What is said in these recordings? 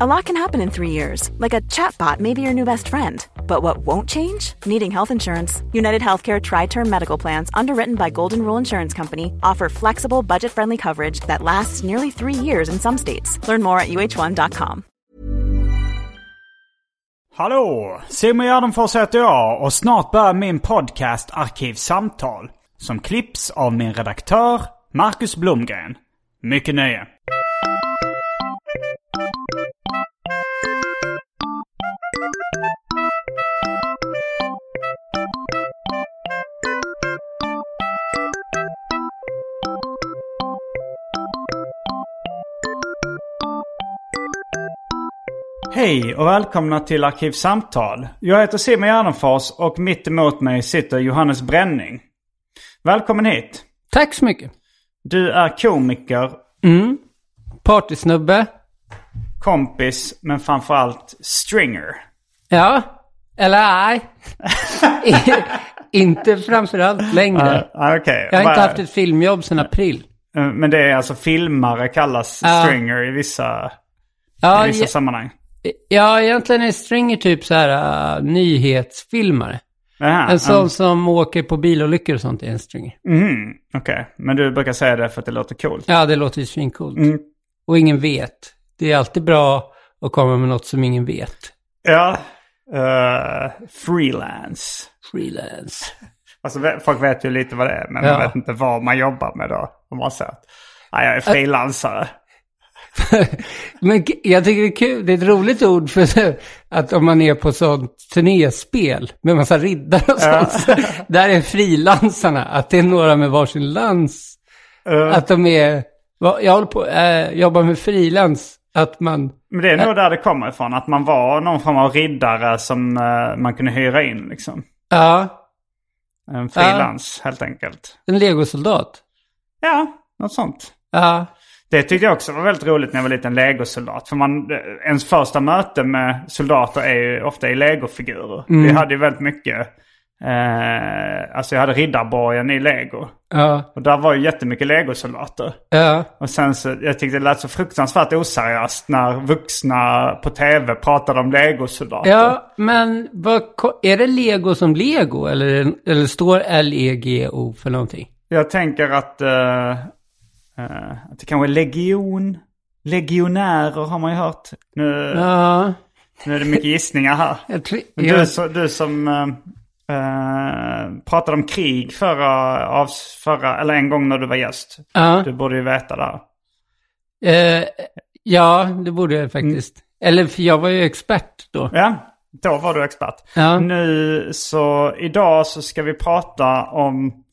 A lot can happen in three years, like a chatbot may be your new best friend. But what won't change? Needing health insurance. United Healthcare Tri Term Medical Plans, underwritten by Golden Rule Insurance Company, offer flexible, budget friendly coverage that lasts nearly three years in some states. Learn more at uh1.com. Hallå! Simon Gärdenfors heter jag och snart börjar min podcast Arkivsamtal. Som klipps av min redaktör Marcus Blomgren. Mycket nöje. Hej och välkomna till Arkivsamtal. Jag heter Simon Gärdenfors och mitt emot mig sitter Johannes Bränning. Välkommen hit. Tack så mycket. Du är komiker, Mm. Partysnubbe. kompis, men framförallt stringer. Ja. Eller nej. inte framförallt längre. Ah, Okej. Jag har inte haft ett filmjobb sedan april. Eh, Men det är alltså filmare kallas Ja. stringer i vissa, Ja, i vissa sammanhang. ja, egentligen är Stringer typ så här uh, nyhetsfilmare. Aha, En sån um, som åker på bilolyckor och sånt är en Stringer. mhm, Okej, men du brukar säga det för att det låter coolt. Ja, det låter ju svincoolt. Mm. Och ingen vet. Det är alltid bra att komma med något som ingen vet. Ja, eh, freelance. Freelance. Alltså folk vet ju lite vad det är, men Ja. man vet inte vad man jobbar med då. Om man säger att "Ja, jag är frilansare. Men jag tycker det är kul, det är ett roligt ord för att om man är på sånt turnéspel med massa riddare och sånt. så Där är frilansarna, att det är några med varsin lans. Eh, Att de är, jag håller på, äh, jobbar med frilans, att man, Men det är nog där det kommer ifrån. Att man var någon form av riddare som eh, man kunde hyra in liksom. ja, En frilans helt enkelt. en legosoldat. Ja, något sånt. Ja, Det tyckte jag också var väldigt roligt när jag var liten legosoldat. För man, eh, ens första möte med soldater är ju ofta i legofigurer. Vi hade ju väldigt mycket, eh, alltså jag hade riddarborgen i lego. ja, Och där var ju jättemycket legosoldater. ja. Och sen så, jag tyckte det lät så fruktansvärt oseriöst när vuxna på tv pratade om legosoldater. Ja, men vad, är det lego som lego eller, eller står L-E-G-O för någonting? Jag tänker att, eh, eh, att det kanske är legion. Legionärer har man ju hört. Nu, Ja, nu är det mycket gissningar här. tror... Men jag- Du, du som eh, pratade om krig förra, av, förra, eller en gång när du var gäst. Ja. Du borde ju veta det. Eh, ja, det borde jag faktiskt. Eller för jag var ju expert då. Ja, då var du expert. Ja. Nu så, idag så ska vi prata om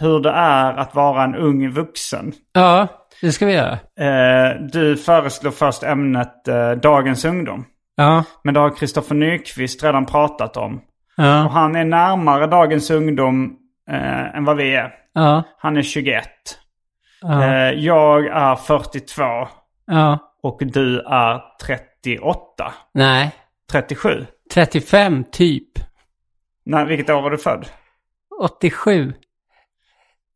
hur det är att vara en ung vuxen. Ja, det ska vi göra. Eh, du föreslog först ämnet eh, Dagens ungdom. Ja, Men det har Kristoffer Nyqvist redan pratat om. Och han är närmare dagens ungdom eh, än vad vi är. ja, Han är 21. ja, Eh, jag är 42 ja. och du är 38. Nej, 37. 35 typ. Nej, vilket år är du född? 87.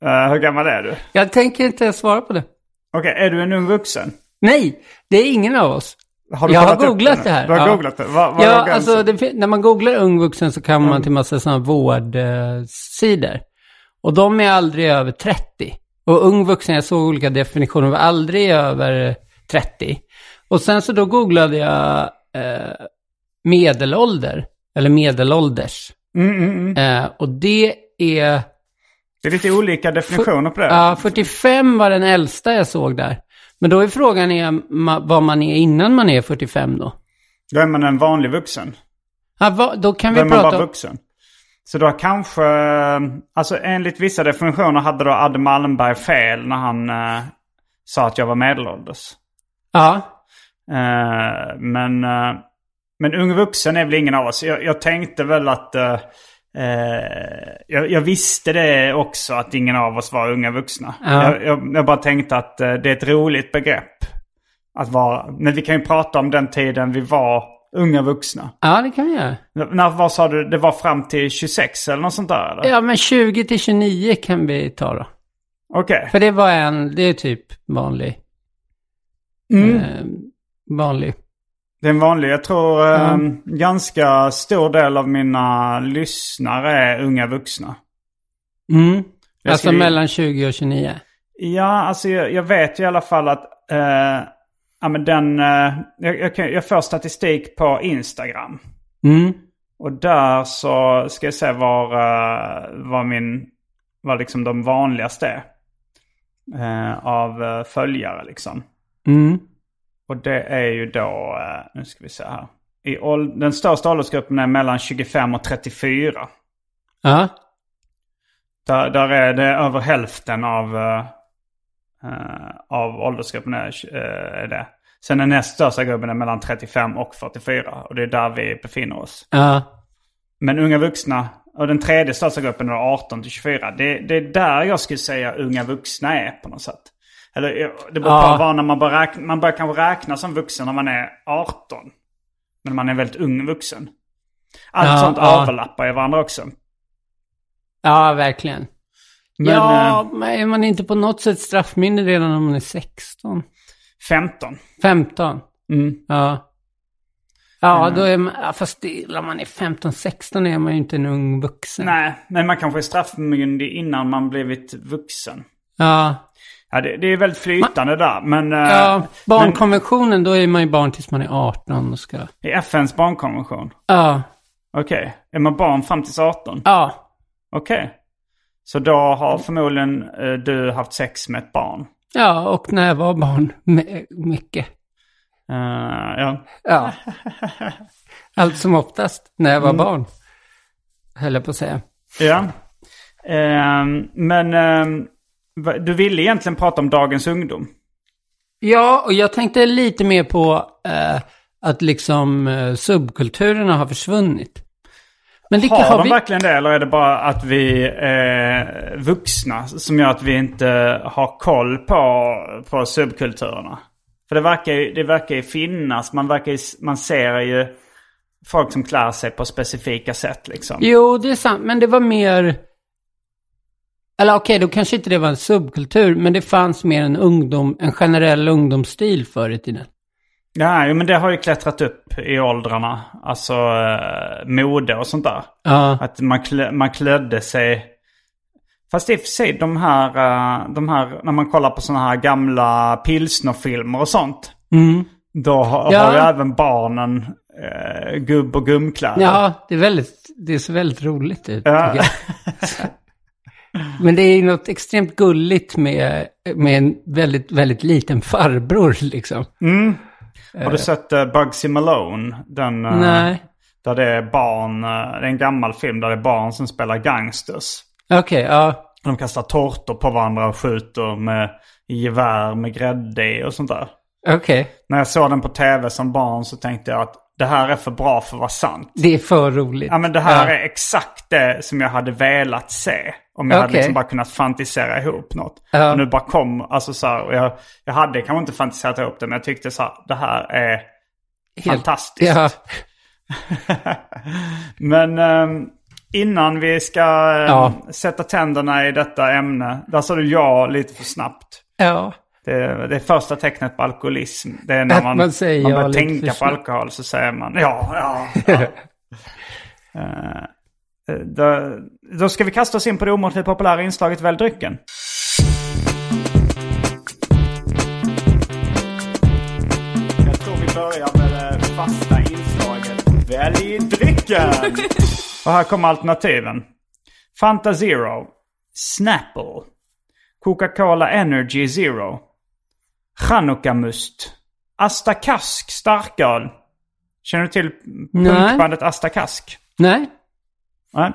Eh, hur gammal är du? Jag tänker inte svara på det. Okej, är du en ung vuxen? Nej, det är ingen av oss. Har du jag har googlat nu? det här. Du har ja. googlat det? Vad, vad ja, alltså det, när man googlar ung vuxen så kan man till massa sådana vårdsidor. Och de är aldrig över 30. Och ung vuxen, jag såg olika definitioner, var aldrig över 30. Och sen så då googlade jag eh, medelålder, eller medelålders. Mm, mm, mm. Eh, och det är, Det är lite olika definitioner på det. ja 45 var den äldsta jag såg där. Men då är frågan är, vad man är innan man är 45 då? Då är man en vanlig vuxen. Ja, va, då kan Då är vi man prata bara vuxen. Så då kanske, alltså enligt vissa definitioner hade då Adde Malmberg fel när han eh, sa att jag var medelålders. Ja, Eh, men, eh, men ung vuxen är väl ingen av oss. Jag, jag tänkte väl att... eh, jag, jag visste det också att ingen av oss var unga vuxna. Ja. Jag, jag, jag bara tänkte att eh, det är ett roligt begrepp. Att vara, men vi kan ju prata om den tiden vi var unga vuxna. Ja, det kan vi göra. När, vad sa du? Det var fram till 26 eller något sånt där? Eller? Ja, men 20 till 29 kan vi ta då. Okej. För det var en, det är typ vanlig. Mm. Eh, vanlig. Det är en vanlig. Jag tror eh, Ja. ganska stor del av mina lyssnare är unga vuxna. Mm. Jag Alltså skulle- mellan 20 och 29. Ja, alltså jag, jag vet ju i alla fall att eh, ja, men den, eh, jag, jag, jag får statistik på Instagram. Mm. Och där så ska jag se var, eh, var min, vad liksom de vanligaste är. Eh, av eh, följare liksom. Mm. Och det är ju då, eh, nu ska vi se här. I åld- den största åldersgruppen är mellan 25 och 34. Ja. Där, där är det över hälften av, eh, av åldersgruppen är, eh, är det. Sen den näst största gruppen är mellan 35 och 44. Och det är där vi befinner oss. Ja. Men unga vuxna, och den tredje största gruppen är 18 till 24. Det, det är där jag skulle säga unga vuxna är på något sätt. Eller det beror Ja. på vad när man börjar räkna, man börjar kanske räkna som vuxen när man är 18. Men man är väldigt ung vuxen. Allt Ja, sånt ja. överlappar i varandra också. Ja, verkligen. Men, ja, eh, men är man inte på något sätt straffmyndig redan när man är 16? 15. 15? Mm. Ja. Ja, då är man, ja, fast när man är 15-16 är man ju inte en ung vuxen. Nej, men man kanske är straffmyndig innan man blivit vuxen. Ja, Ja, det, det är väldigt flytande där. Men, eh, ja barnkonventionen, då är man ju barn tills man är 18 och ska... men i FNs barnkonvention. Ja, Okej, är man barn fram till 18? ja, Okej. Så då har förmodligen eh, du haft sex med ett barn. ja, och när jag var barn, my- mycket. Eh, ja. Ja. Allt som oftast när jag var barn. Höll jag på att säga. ja. Ehm, men va- du ville egentligen prata om dagens ungdom. Ja, och jag tänkte lite mer på eh, att liksom eh, subkulturerna har försvunnit. Men det Har, har de vi... verkligen det eller är det bara att vi är vuxna som gör att vi inte har koll på, på subkulturerna? För det verkar ju, det verkar ju finnas, man, verkar ju, man ser ju folk som klär sig på specifika sätt liksom. Jo, det är sant, men det var mer... Eller okej, då kanske inte det var en subkultur, men det fanns mer en ungdom, en generell ungdomsstil förr i tiden. Jo, men det har ju klättrat upp i åldrarna. Alltså eh, mode och sånt där. Ja, Att man, klä, man klädde sig... Fast i och för sig de här, eh, de här, när man kollar på sådana här gamla pilsnerfilmer och sånt. mm. Då har, Ja. har ju även barnen eh, gubb och gumkläder. ja det, är väldigt, det ser väldigt roligt ut. Ja. Men det är ju något extremt gulligt med, med en väldigt, väldigt liten farbror liksom. Har du sett uh, Bugsy Malone? Den, eh, Nej. Där det är barn, eh, det är en gammal film där det är barn som spelar gangsters. Okej, ja. De kastar tårtor på varandra och skjuter med gevär med grädde och sånt där. Okej. När jag såg den på tv som barn så tänkte jag att det här är för bra för att vara sant. Det är för roligt. Ja men det här Ja. är exakt det som jag hade velat se. Om jag hade Okej. liksom bara kunnat fantisera ihop något. Ja. Och nu bara kom, alltså så här, och jag, jag hade kanske inte fantiserat ihop det men jag tyckte så här, det här är fantastiskt. Ja. Men ehm, innan vi ska ehm, Ja. sätta tänderna i detta ämne. Där sa du ja lite för snabbt. ja. Det, det är första tecknet på alkoholism. Det är när Att man, man säger man ja börjar lite tänka på alkohol så säger man ja, ja. ja. Eh, då, då ska vi kasta oss in på det omåttligt populära inslaget Välj drycken. Jag tror vi börjar med det fasta inslaget Välj drycken. Och här kommer alternativen. Fanta Zero. Snapple. Coca-Cola Energy Zero. Chanukka Must. Asta Kask starköl. Känner du till Nej. punkbandet Asta Kask? Nej. Nej.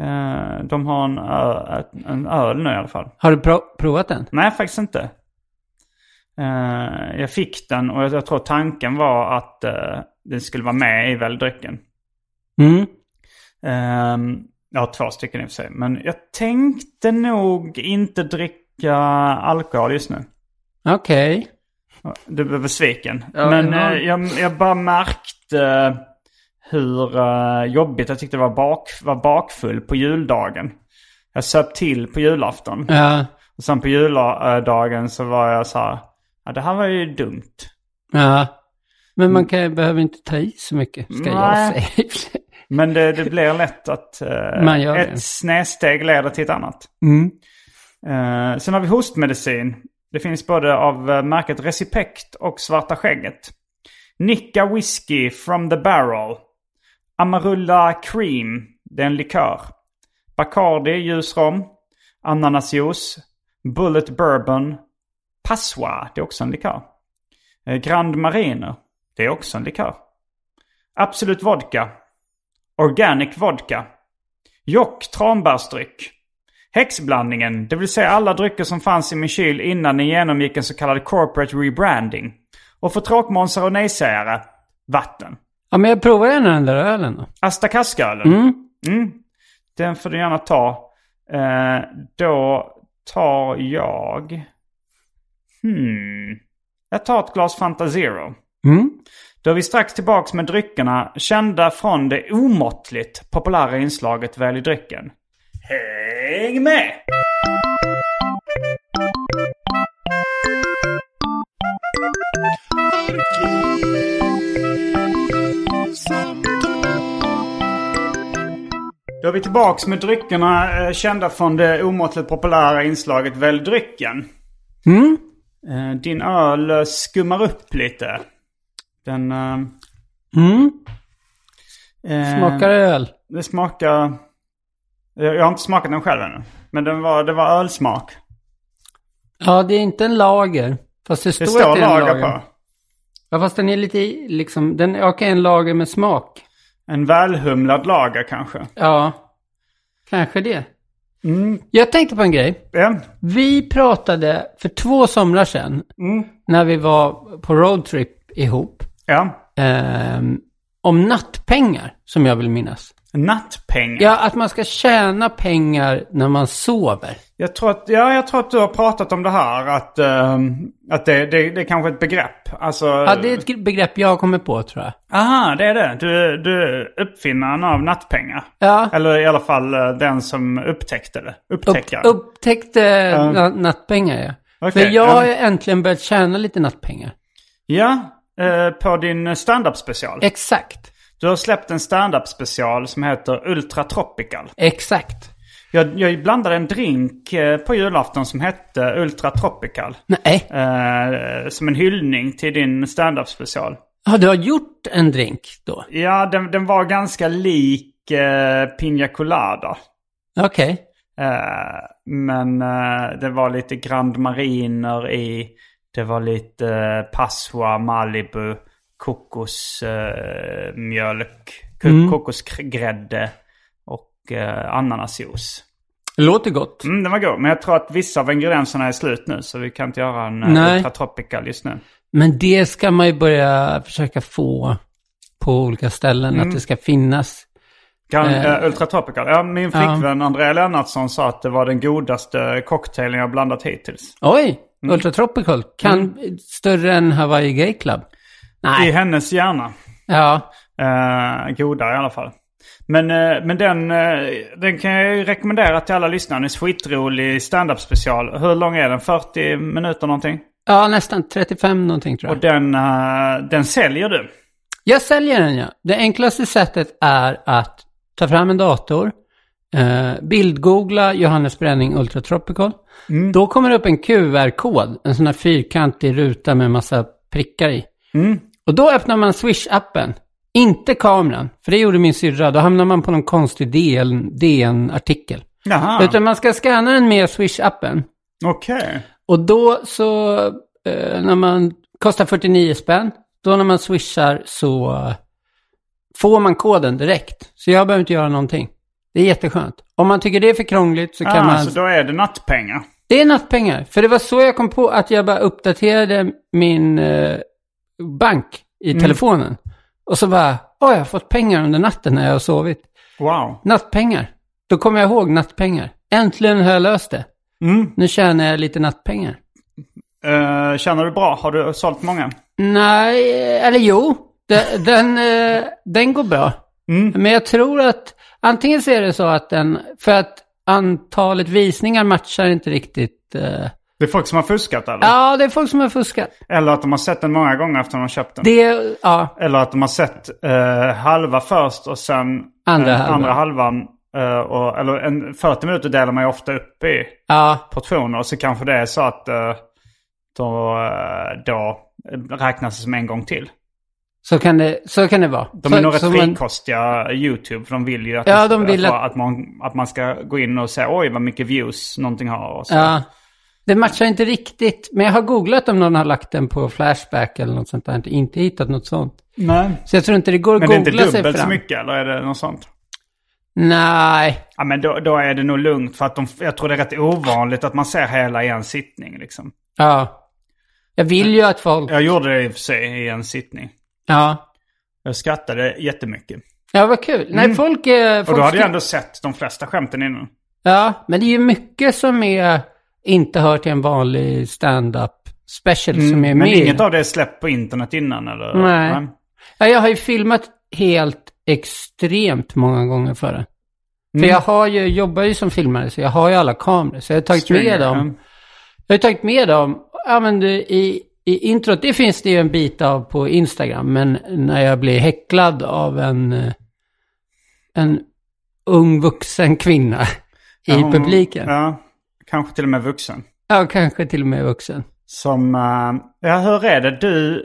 Eh, de har en, ö- en öl nu i alla fall. Har du pro- provat den? Nej, faktiskt inte. Eh, jag fick den och jag, jag tror tanken var att eh, den skulle vara med i väldrycken. Mm. Ehm, ja, två stycken i och för sig. Men jag tänkte nog inte dricka alkohol just nu. Okej. Du blev besviken. Ja, Men ja. jag, jag bara märkte hur eh, jobbigt jag tyckte det var bak, var bakfull på juldagen. Jag söp till på julafton. Ja. Och sen på juldagen så var jag så här, ja det här var ju dumt. Ja. Men man kan, behöver inte ta i så mycket, ska jag Nej. säga. Men det, det blir lätt att Man gör det. ett snedsteg leder till ett annat. Mm. Eh, sen har vi hostmedicin. Det finns både av eh, märket Recipect och Svarta Skägget. Nicka Whiskey from the Barrel. Amarula Cream. Det är en likör. Bacardi ljusrom. Ananasjuice. Bullet Bourbon. Passoa. Det är också en likör. Eh, Grand Mariner. Det är också en likör. Absolut Vodka. Organic Vodka. Jock tranbärsdryck. Häxblandningen, det vill säga alla drycker som fanns i min kyl innan den genomgick en så kallad corporate rebranding. Och för tråkmånsar och nejsägare, vatten. Ja, men jag provar gärna den där ölen då. Asta Kaskaölen. Mm. Mm. Den får du gärna ta. Eh, då tar jag... Hmm. Jag tar ett glas Fanta Zero. Mm. Då är vi strax tillbaks med dryckerna kända från det omåttligt populära inslaget Välj drycken. Häng med! Då är vi tillbaks med dryckerna eh, kända från det omåttligt populära inslaget Välj drycken. Mm. Eh, din öl eh, skummar upp lite. Den... Mm. eh, Smakar öl. Det smakar... Jag jag har inte smakat den själv ännu. Men den var, det var ölsmak. Ja, det är inte en lager. Fast det står, Det står att det är en lager lager. på. Ja, fast den är lite i- liksom, den är okej, en lager med smak. En välhumlad lager kanske. Ja, kanske det. Mm. Jag tänkte på en grej. Ja. Vi pratade för två somrar sedan, Mm. när vi var på roadtrip ihop, Ja. ehm, om nattpengar, som jag vill minnas. Nattpengar. Ja, att man ska tjäna pengar när man sover. Jag, tror att, ja, jag tror att du har pratat om det här. Att, ehm, att det, det, det är kanske ett begrepp. Alltså... Ja, det är ett begrepp jag har kommit på, tror jag. Aha, det är det. Du, du är uppfinnaren av nattpengar. Ja, Eller i alla fall eh, den som upptäckte det. Upptäckaren. upp, upptäckte na- nattpengar, ja. Okej, För jag ja. har ju äntligen börjat tjäna lite nattpengar. Ja, eh, på din stand-up special. Exakt. Du har släppt en stand-up special som heter Ultra Tropical. Exakt. Jag, jag blandade en drink eh, på julafton som hette Ultra Tropical. Nej. Eh, som en hyllning till din stand-up special. Har du har gjort en drink då? Ja, den, den var ganska lik eh, Pina Colada. Okej. Eh, men eh, det var lite Grand Mariner i. Det var lite eh, Passoa, Malibu, kokosmjölk, eh, ko- kokosgrädde och eh, ananasjuice. Låter gott. Mm, den var god. Men jag tror att vissa av ingredienserna är slut nu. Så vi kan inte göra en eh, Nej. Ultra Tropical just nu. Men det ska man ju börja försöka få på olika ställen. Att det ska finnas. Gran, Eh. Ultra Tropical. Ja, min Ja. flickvän Andrea Lennartsson sa att det var den godaste cocktailen jag blandat hittills. Oj, Ultra Tropical. Kan större än Hawaii Gay Club. I Nej. hennes hjärna. Ja. Uh, goda i alla fall. Men, eh, men den, eh, den kan jag ju rekommendera till alla lyssnare. Den är skitrolig stand-up special. Hur lång är den? 40 minuter någonting? ja, nästan 35 någonting tror jag. Och den, eh, den säljer du. Jag säljer den ja. Det enklaste sättet är att ta fram en dator, eh, bildgoogla Johannes Bränning Ultra Tropical. Då kommer det upp en QR-kod, en sån här fyrkantig ruta med massa prickar i. Mm. Och då öppnar man Swish-appen. Inte kameran, för det gjorde min syrra. Då hamnar man på någon konstig DN DN-artikel. Jaha, Utan man ska scanna den med Swish-appen. okej. Och då så, eh, när man, kostar 49 spänn. Då när man swishar så får man koden direkt. Så jag behöver inte göra någonting. Det är jätteskönt. Om man tycker det är för krångligt så kan Ah, man... Så då är det nattpengar. Det är nattpengar. För det var så jag kom på att jag bara uppdaterade min eh, bank i Mm. telefonen. Och så bara, åh jag har fått pengar under natten när jag har sovit. Wow. Nattpengar. Då kommer jag ihåg nattpengar. Äntligen har jag löst det. Mm. Nu tjänar jag lite nattpengar. Uh, känner du bra? Har du sålt många? Nej, eller jo. Den, den, eh, den går bra. Mm. Men jag tror att antingen så är det så att den, för att antalet visningar matchar inte riktigt. eh, Det är folk som har fuskat eller? ja, det är folk som har fuskat. Eller att de har sett den många gånger efter att de har köpt den? Det, ja, Eller att de har sett eh, halva först och sen Andra eh, halvan. andra halvan. eh, och, eller en, 40 minuter delar man ju ofta upp i ja, portioner. Och så kanske det är så att eh, då, eh, då räknas det som en gång till. så kan det, så kan det vara. De så, är nog rätt så man- frikostiga YouTube. För de vill ju att, Ja, de vill att, att- att, man, att man ska gå in och säga oj vad mycket views någonting har. Och så. Ja. Det matchar inte riktigt. Men jag har googlat om någon har lagt den på Flashback eller något sånt där. Inte, hittat något sånt. Nej. Så jag tror inte det går att Men det är inte googla sig dubbelt så fram. mycket eller är det något sånt? Nej. Ja men då, då är det nog lugnt för att de, jag tror det är rätt ovanligt att man ser hela i en sittning liksom. Ja. Jag vill ju att folk... Jag gjorde det i och för sig i en sittning. Ja. Jag skrattade jättemycket. Ja, vad kul. Nej, folk... eh, Och folk då hade jag ändå sett de flesta skämten innan. Ja, men det är ju mycket som är... Inte hör till en vanlig stand-up special som är Mm, Men med. inget av det är släppt på internet innan eller? Nej. Ja, jag har ju filmat helt extremt många gånger. För Mm. jag har ju, jobbar ju som filmare, så jag har ju alla kameror. Så jag har tagit Stringer, med dem. ja. Jag har tagit med dem. Ja, men det, i, i introt, det finns det ju en bit av på Instagram. Men när jag blir häcklad av en, eh, en ung vuxen kvinna i Ja, hon- publiken. Ja. Ja, kanske till och med vuxen. kanske till och med vuxen. Som, eh, ja hur är det? Du,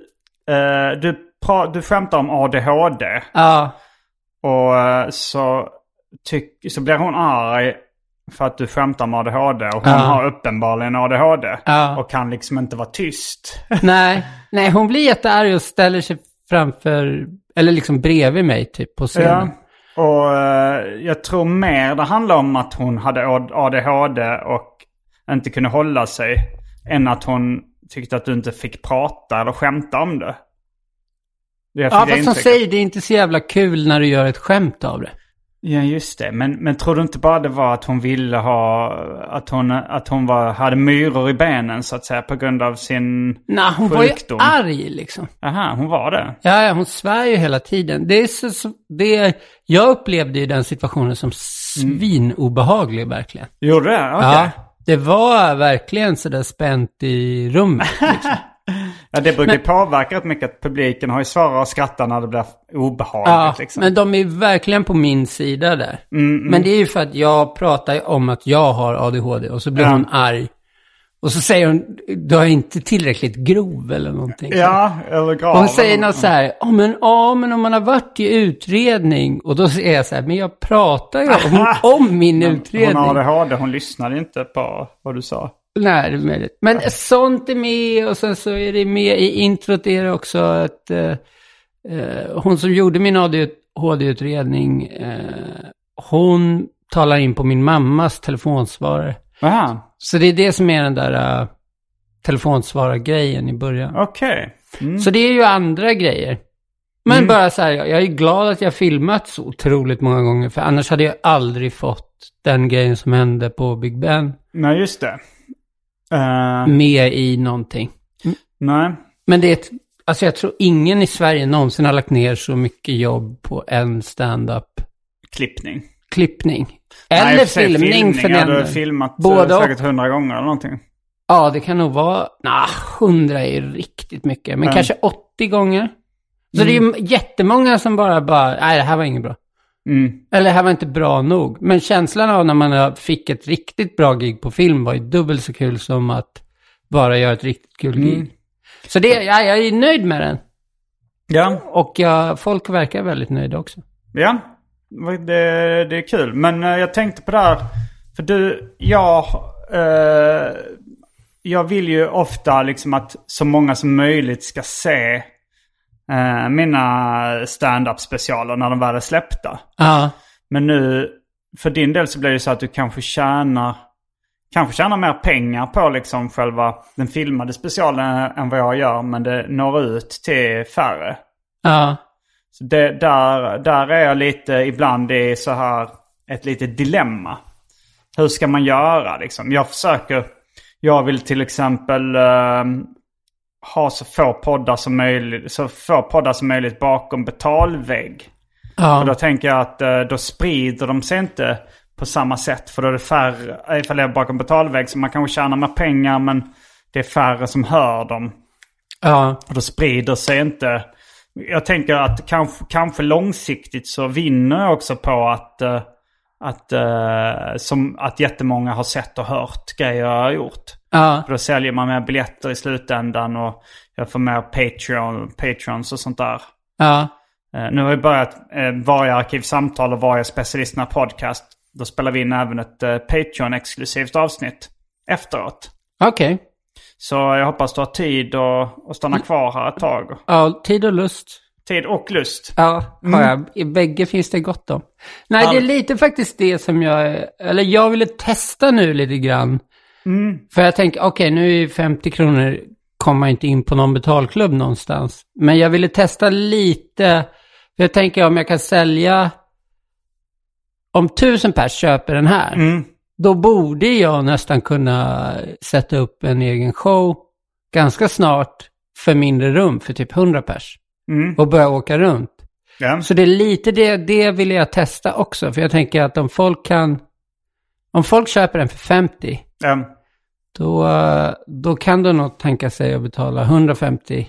eh, du, pra, du skämtar om ADHD. Ja, Och eh, så, tyck, så blir hon arg för att du skämtar om ADHD. Och hon Ja. har uppenbarligen ADHD. Ja. Och kan liksom inte vara tyst. nej, nej, hon blir jättearg och ställer sig framför, eller liksom bredvid mig typ på Ja. scenen. Och eh, jag tror mer det handlar om att hon hade ADHD och inte kunde hålla sig. Än att hon tyckte att du inte fick prata eller skämta om det. Det Ja, fast intrycket. säger, det är inte så jävla kul när du gör ett skämt av det. Ja, just det. Men, men tror du inte bara det var att hon ville ha... Att hon, att hon var, hade myror i benen så att säga på grund av sin... Nej, hon var ju Sjukdom. arg liksom. Aha, hon var det. Ja, ja, hon svär ju hela tiden. Det är så, så, det är, jag upplevde ju den situationen som svinobehaglig verkligen. Gjorde det? Okej. Ja, det var verkligen sådär spänt i rummet. Liksom. Ja, det brukar ju påverka rätt mycket att publiken har ju svårare att skratta när det blir obehagligt ja, liksom. men de är verkligen på min sida där. Men det är ju för att jag pratar om att jag har ADHD och så blir Ja. hon arg. Och så säger hon, du är inte tillräckligt grov eller någonting. Ja, eller. Och hon säger något så här, ja men, ja men om man har varit i utredning. Och då säger jag så här, men jag pratar ju om, om min utredning. Hon har ADHD, hon lyssnade inte på vad du sa. Nej, det är möjligt. Men sånt är med och sen så är det med i introt är det också att eh, eh, hon som gjorde min ADHD-utredning, eh, hon talar in på min mammas telefonsvarare. Aha, Så det är det som är den där uh, telefonsvarargrejen i början. okej. Mm. Så det är ju andra grejer. Men bara så här, jag är glad att jag filmat så otroligt många gånger. För annars hade jag aldrig fått den grejen som hände på Big Ben Nej, just det. Eh, med i någonting. nej. Men det är ett, alltså jag tror ingen i Sverige någonsin har lagt ner så mycket jobb på en stand-up Klippning. klippning. Nej, Eller för sig filmning för Ja, den du har filmat Både Både säkert hundra gånger eller någonting. Ja, det kan nog vara, nah, hundra är riktigt mycket. Men Mm. kanske 80 gånger. Så det är ju jättemånga som bara, bara, nej det här var inget bra. Mm. Eller det här var inte bra nog. Men känslan av när man fick ett riktigt bra gig på film var ju dubbelt så kul som att bara göra ett riktigt kul gig. Mm. Så det, ja, jag är nöjd med den. Ja, Och jag, folk verkar väldigt nöjda också. ja. Det, det är kul. Men eh, jag tänkte på det här. För du, jag... eh, jag vill ju ofta liksom att så många som möjligt ska se eh, mina stand-up specialer när de väl är släppta. Ja, Men nu, för din del så blir det så att du kanske tjänar kanske tjänar mer pengar på liksom själva den filmade specialen än vad jag gör. Men det når ut till färre. Ja. Så det, där, där är jag lite ibland i så här ett litet dilemma. Hur ska man göra liksom? Jag försöker, jag vill till exempel eh, ha så få poddar som möjligt, så få poddar som möjligt bakom betalvägg. Ja. Och då tänker jag att eh, då sprider de sig inte på samma sätt. För då är det färre, ifall jag är bakom betalvägg så man kanske tjänar mer pengar men det är färre som hör dem. ja. Och då sprider sig inte. Jag tänker att kanske, kanske långsiktigt så vinner jag också på att, eh, att, eh, som, att jättemånga har sett och hört grejer jag har gjort. Ja. För då säljer man mer biljetter i slutändan och jag får mer Patreon, Patrons och sånt där. Ja. Eh, nu har vi börjat varje arkivsamtal och varje specialisterna podcast. Då spelar vi in även ett Patreon-exklusivt avsnitt efteråt. Okej. Så jag hoppas du har tid att, stanna kvar här ett tag. Ja, tid och lust. Tid och lust. Ja, har jag. I bägge finns det gott om. Nej, det är lite faktiskt det som jag... Eller jag ville testa nu lite grann. För jag tänker, okej, nu är ju 50 kronor kommer inte in på någon betalklubb någonstans. Men jag ville testa lite. Jag tänker om jag kan sälja... Om tusen pers köper den här. Mm. Då borde jag nästan kunna sätta upp en egen show ganska snart för mindre rum, för typ 100 pers. Mm. Och börja åka runt. Ja. Så det är lite det, det vill jag testa också. För jag tänker att om folk kan... Om folk köper den för 50, Ja. då, då kan de nog tänka sig att betala 150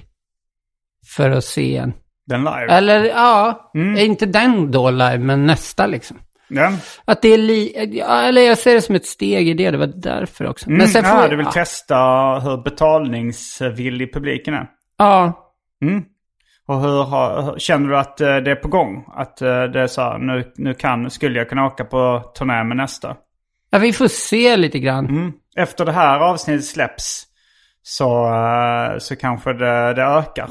för att se en. Den live. Eller ja, inte den då live, men nästa liksom. Ja. Att det är li... Eller jag ser det som ett steg i det, det var därför också. Mm. sen får ja, jag- du vill ja. testa hur betalningsvillig publiken är. Ja, Mm. Och hur, hur känner du att eh, det är på gång? Att eh, det är så här, nu, nu kan, skulle jag kunna åka på turné med nästa? ja, vi får se lite grann. Mm. Efter det här avsnittet släpps så, eh, så kanske det, det ökar.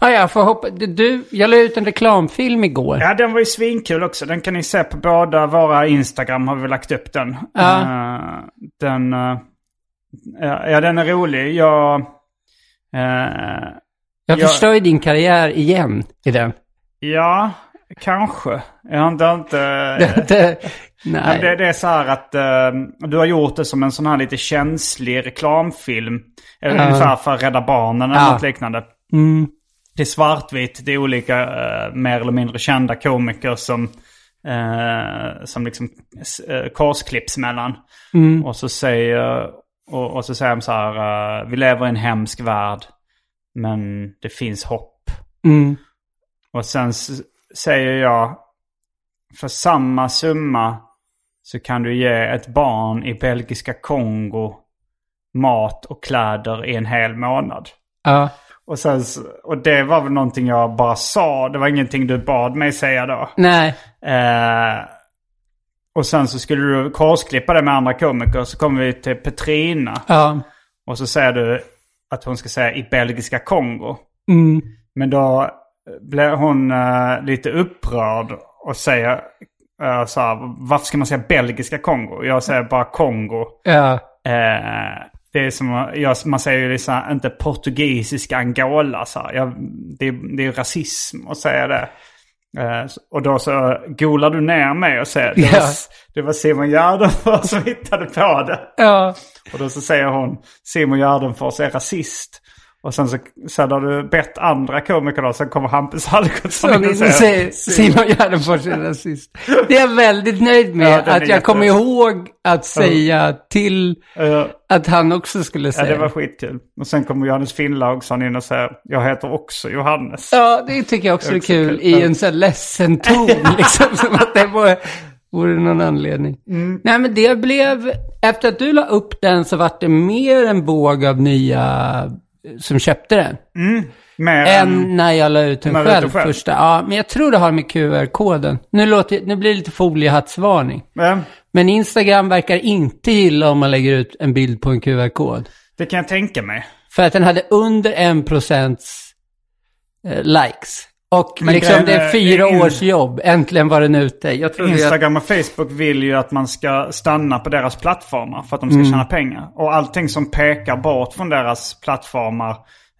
Ja, jag får hoppa... Du, jag la ut en reklamfilm igår. Ja, den var ju svinkul också. Den kan ni se på båda våra Instagram har vi lagt upp den. Ja. Eh, den, eh, ja, den är rolig. Jag... eh, Jag förstör ju din karriär igen i den. ja, kanske. Jag har inte... Det- Men Nej. det, det är så här att eh, du har gjort det som en sån här lite känslig reklamfilm. Ja. Ungefär för Rädda Barnen eller Ja. något liknande. Mm. Det är svartvitt, det är olika eh, mer eller mindre kända komiker som, eh, som liksom uh, korsklipps mellan. Mm. Och så säger, och, och så säger de så här, eh, vi lever i en hemsk värld, men det finns hopp. Mm. Och sen säger jag, för samma summa så kan du ge ett barn i belgiska Kongo mat och kläder i en hel månad. Ja. Och, sen, och det var väl någonting jag bara sa. Det var ingenting du bad mig säga då. Nej. Eh, och sen så skulle du korsklippa det med andra komiker. Så kommer vi till Petrina. Ja. Och så säger du att hon ska säga i belgiska Kongo. Mm. Men då blir hon eh, lite upprörd och säger uh, så här, varför ska man säga belgiska Kongo? Jag säger bara Kongo. Ja. Eh, det är som, jag, man säger ju liksom, inte portugisiska Angola. Så. Jag, det, det är rasism att säga det. Eh, och då så golar du ner mig och säger det, Ja. var, det var Simon Gärdenfors som hittade på det. Ja. Och då så säger hon Simon Gärdenfors är rasist. Och sen så sen har du bett andra komiker då, sen kommer Hampus Algotsson in och säger Simon Gärdenfors är rasist. Det är jag väldigt nöjd med. Ja, är att jag jättebra. kommer ihåg att säga till att han också skulle Ja, säga. det var skitkul. Och sen kommer Johannes Finnlaugsson in och säger jag heter också Johannes. Ja, det tycker jag också är Också kul. kul. I en sån här ledsen ton, liksom. Som att det vore, vore någon anledning. Mm. Nej, men det blev... Efter att du la upp den så vart det mer en våg av nya som köpte den. Mer Än när jag la ut den själv, själv. första. Ja, men jag tror det har med QR-koden. Nu, låter, nu blir det lite foliehattsvarning. Eh, Men Instagram verkar inte gilla om man lägger ut en bild på en QR-kod. det kan jag tänka mig. För att den hade under en procents eh, likes. Och Men liksom grejen det är fyra in- års jobb. Äntligen var den ute. Jag att... Instagram och Facebook vill ju att man ska stanna på deras plattformar för att de ska tjäna pengar. Och allting som pekar bort från deras plattformar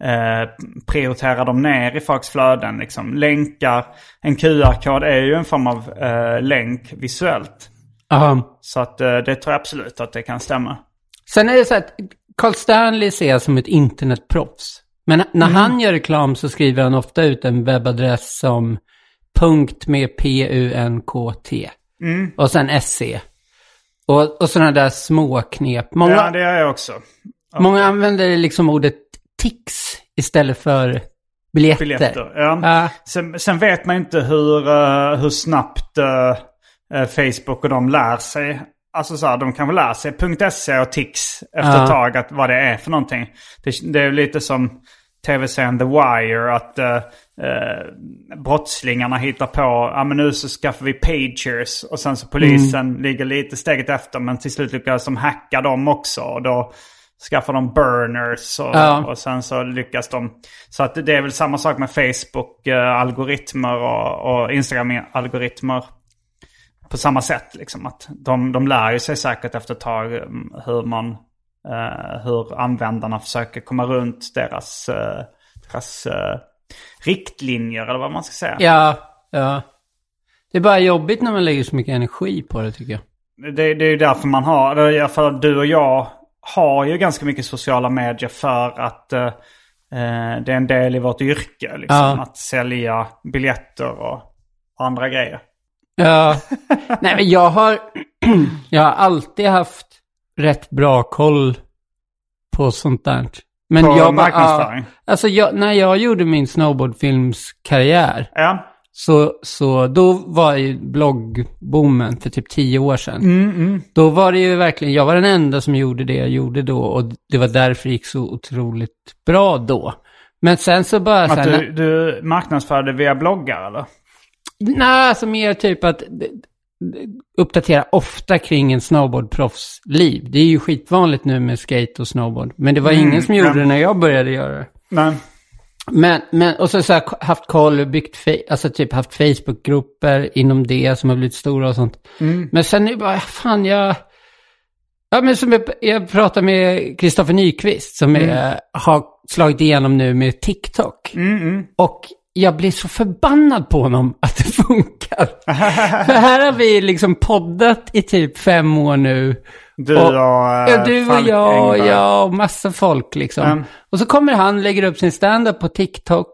eh, prioriterar de ner i folks flöden. Liksom. Länkar, en QR-kod är ju en form av eh, länk visuellt. Ja. Så att eh, det tror jag absolut att det kan stämma. Sen är det så att Carl Stanley ser jag som ett internetproffs. Men när han gör reklam så skriver han ofta ut en webbadress som punkt med P-U-N-K-T. Och sen SC. Och, och sådana där små knep. Många, Ja, det gör jag också. många använder liksom ordet tics istället för biljetter. Biljetter. Ja. Ja. Sen, sen vet man inte hur, eh, hur snabbt eh, Facebook och de lär sig. Alltså så här, de kan väl lära sig .se och Tix efter Ja. ett tag att vad det är för någonting. Det, det är lite som tv-serien The Wire att eh, eh, brottslingarna hittar på, ja men nu så skaffar vi pagers och sen så polisen Mm. ligger lite steget efter men till slut lyckas de hacka dem också och då skaffar de burners och, Ja. och sen så lyckas de. Så att det är väl samma sak med Facebook-algoritmer och, och Instagram-algoritmer. På samma sätt liksom. Att de, de lär ju sig säkert efter ett tag mm, hur man eh, hur användarna försöker komma runt deras, eh, deras eh, riktlinjer eller vad man ska säga. Ja, ja. Det är bara jobbigt när man lägger så mycket energi på det tycker jag. Det, det är ju därför man har, är för att du och jag har ju ganska mycket sociala medier för att eh, eh, det är en del i vårt yrke. Liksom, Ja. Att sälja biljetter och andra grejer. Ja, nej men jag har, jag har alltid haft rätt bra koll på sånt där. Men På jag bara- marknadsföring? Ja, alltså jag, när jag gjorde min snowboardfilmskarriär, Ja. så, så då var ju bloggboomen för typ tio år sedan. Då var det ju verkligen, jag var den enda som gjorde det jag gjorde då och det var därför det gick så otroligt bra då. Men sen så bara så Att här, du, du marknadsförde via bloggar eller? Nej, alltså mer typ att uppdatera ofta kring en snowboardproffs liv. Det är ju skitvanligt nu med skate och snowboard. Men det var ingen som gjorde ja. det när jag började göra det. Nej. Men, men och så, så har jag haft koll och byggt, alltså typ haft Facebookgrupper inom det som har blivit stora och sånt. Men sen det bara, fan jag... Ja men som jag, jag pratade med Kristoffer Nyqvist som är, har slagit igenom nu med TikTok. Och jag blir så förbannad på honom att det funkar. För här har vi liksom poddat i typ fem år nu. Du Och- och, eh, Ja, du och jag och jag och massa folk liksom. Mm. Och så kommer han, lägger upp sin standup på TikTok.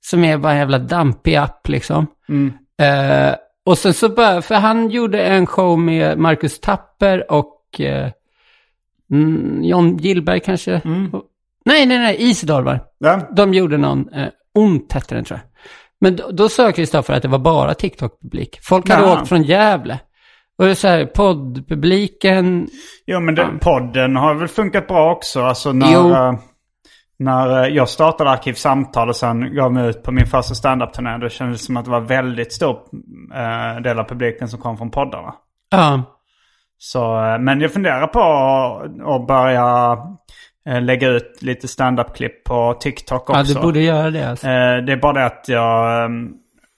Som är bara en jävla dampig app liksom. Mm. Eh, och sen så bara, för han gjorde en show med Marcus Tapper och mm, John Gillberg kanske. Mm. Nej, nej, nej, Isidor var. Ja. De gjorde någon, eh, Ont hette den tror jag. Men då, då sa Kristoffer att det var bara TikTok-publik. Folk hade Ja. åkt från Gävle. Och det är så här, poddpubliken, Jo men den, podden har väl funkat bra också. Alltså när, Jo. eh, när eh, jag startade Arkivsamtal och sen gav mig ut på min första standup-turné. Då kändes det som att det var väldigt stor eh, del av publiken som kom från poddarna. ja, Så, eh, men jag funderar på att- börja lägga ut lite standup-klipp på TikTok ja, också. du borde göra det alltså. Eh, Det är bara det att jag, eh,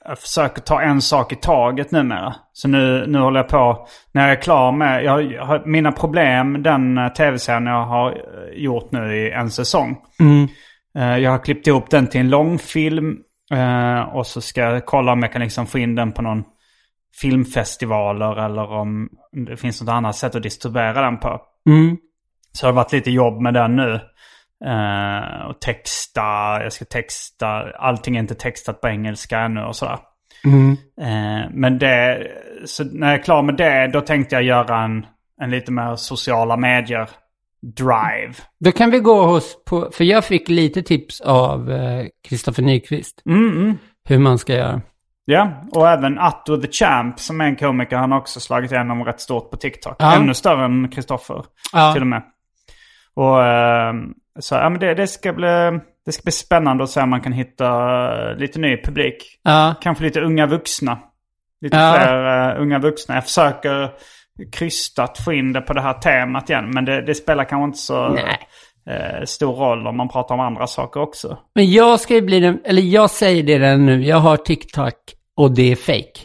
jag försöker ta en sak i taget numera. Så nu, nu håller jag på, när jag är klar med, jag, har- mina problem, den eh, tv-serien jag har eh, gjort nu i en säsong. Mm. Eh, Jag har klippt ihop den till en långfilm. eh, Och så ska jag kolla om jag kan liksom få in den på någon filmfestivaler eller om det finns något annat sätt att distribuera den på. Mm. Så det har varit lite jobb med den nu. Eh, och texta, jag ska texta, allting är inte textat på engelska ännu och sådär. Mm. Eh, men det, så när jag är klar med det, då tänkte jag göra en, en lite mer sociala medier drive. Då kan vi gå hos, på, för jag fick lite tips av eh, Kristoffer Nyqvist. Mm, Hur man ska göra. Ja, och även Atto the Champ som är en komiker, han har också slagit igenom rätt stort på TikTok. Ja. Ännu större än Kristoffer Ja. till och med. Och eh, så, ja men det, det, ska bli, det ska bli spännande att se om man kan hitta eh, lite ny publik. Ja, Kanske lite unga vuxna. Lite Ja. fler eh, unga vuxna. Jag försöker krystat få in det på det här temat igen. Men det, det spelar kanske inte så, eh, stor roll om man pratar om andra saker också. Men jag ska ju bli den, eller jag säger det redan nu, jag har TikTok och det är fake.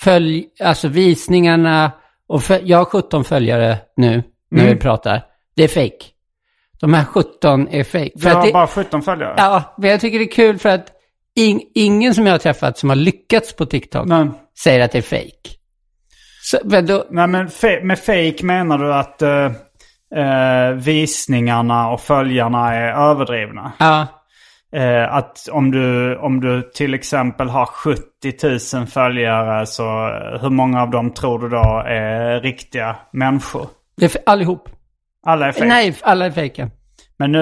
Följ, alltså visningarna, och för, jag har 17 följare nu när Mm. vi pratar. Det är fake. De här 17 är fake. Du har det, bara 17 följare? Ja, men jag tycker det är kul för att ing, ingen som jag har träffat som har lyckats på TikTok Nej. säger att det är fake. Så, men då, Nej men fe- med fake menar du att eh, eh, visningarna och följarna är överdrivna? ja, Eh, att om du, om du till exempel har 70 000 följare så hur många av dem tror du då är riktiga människor? det är allihop. Alla är fake. Nej, alla är fejka. Men nu,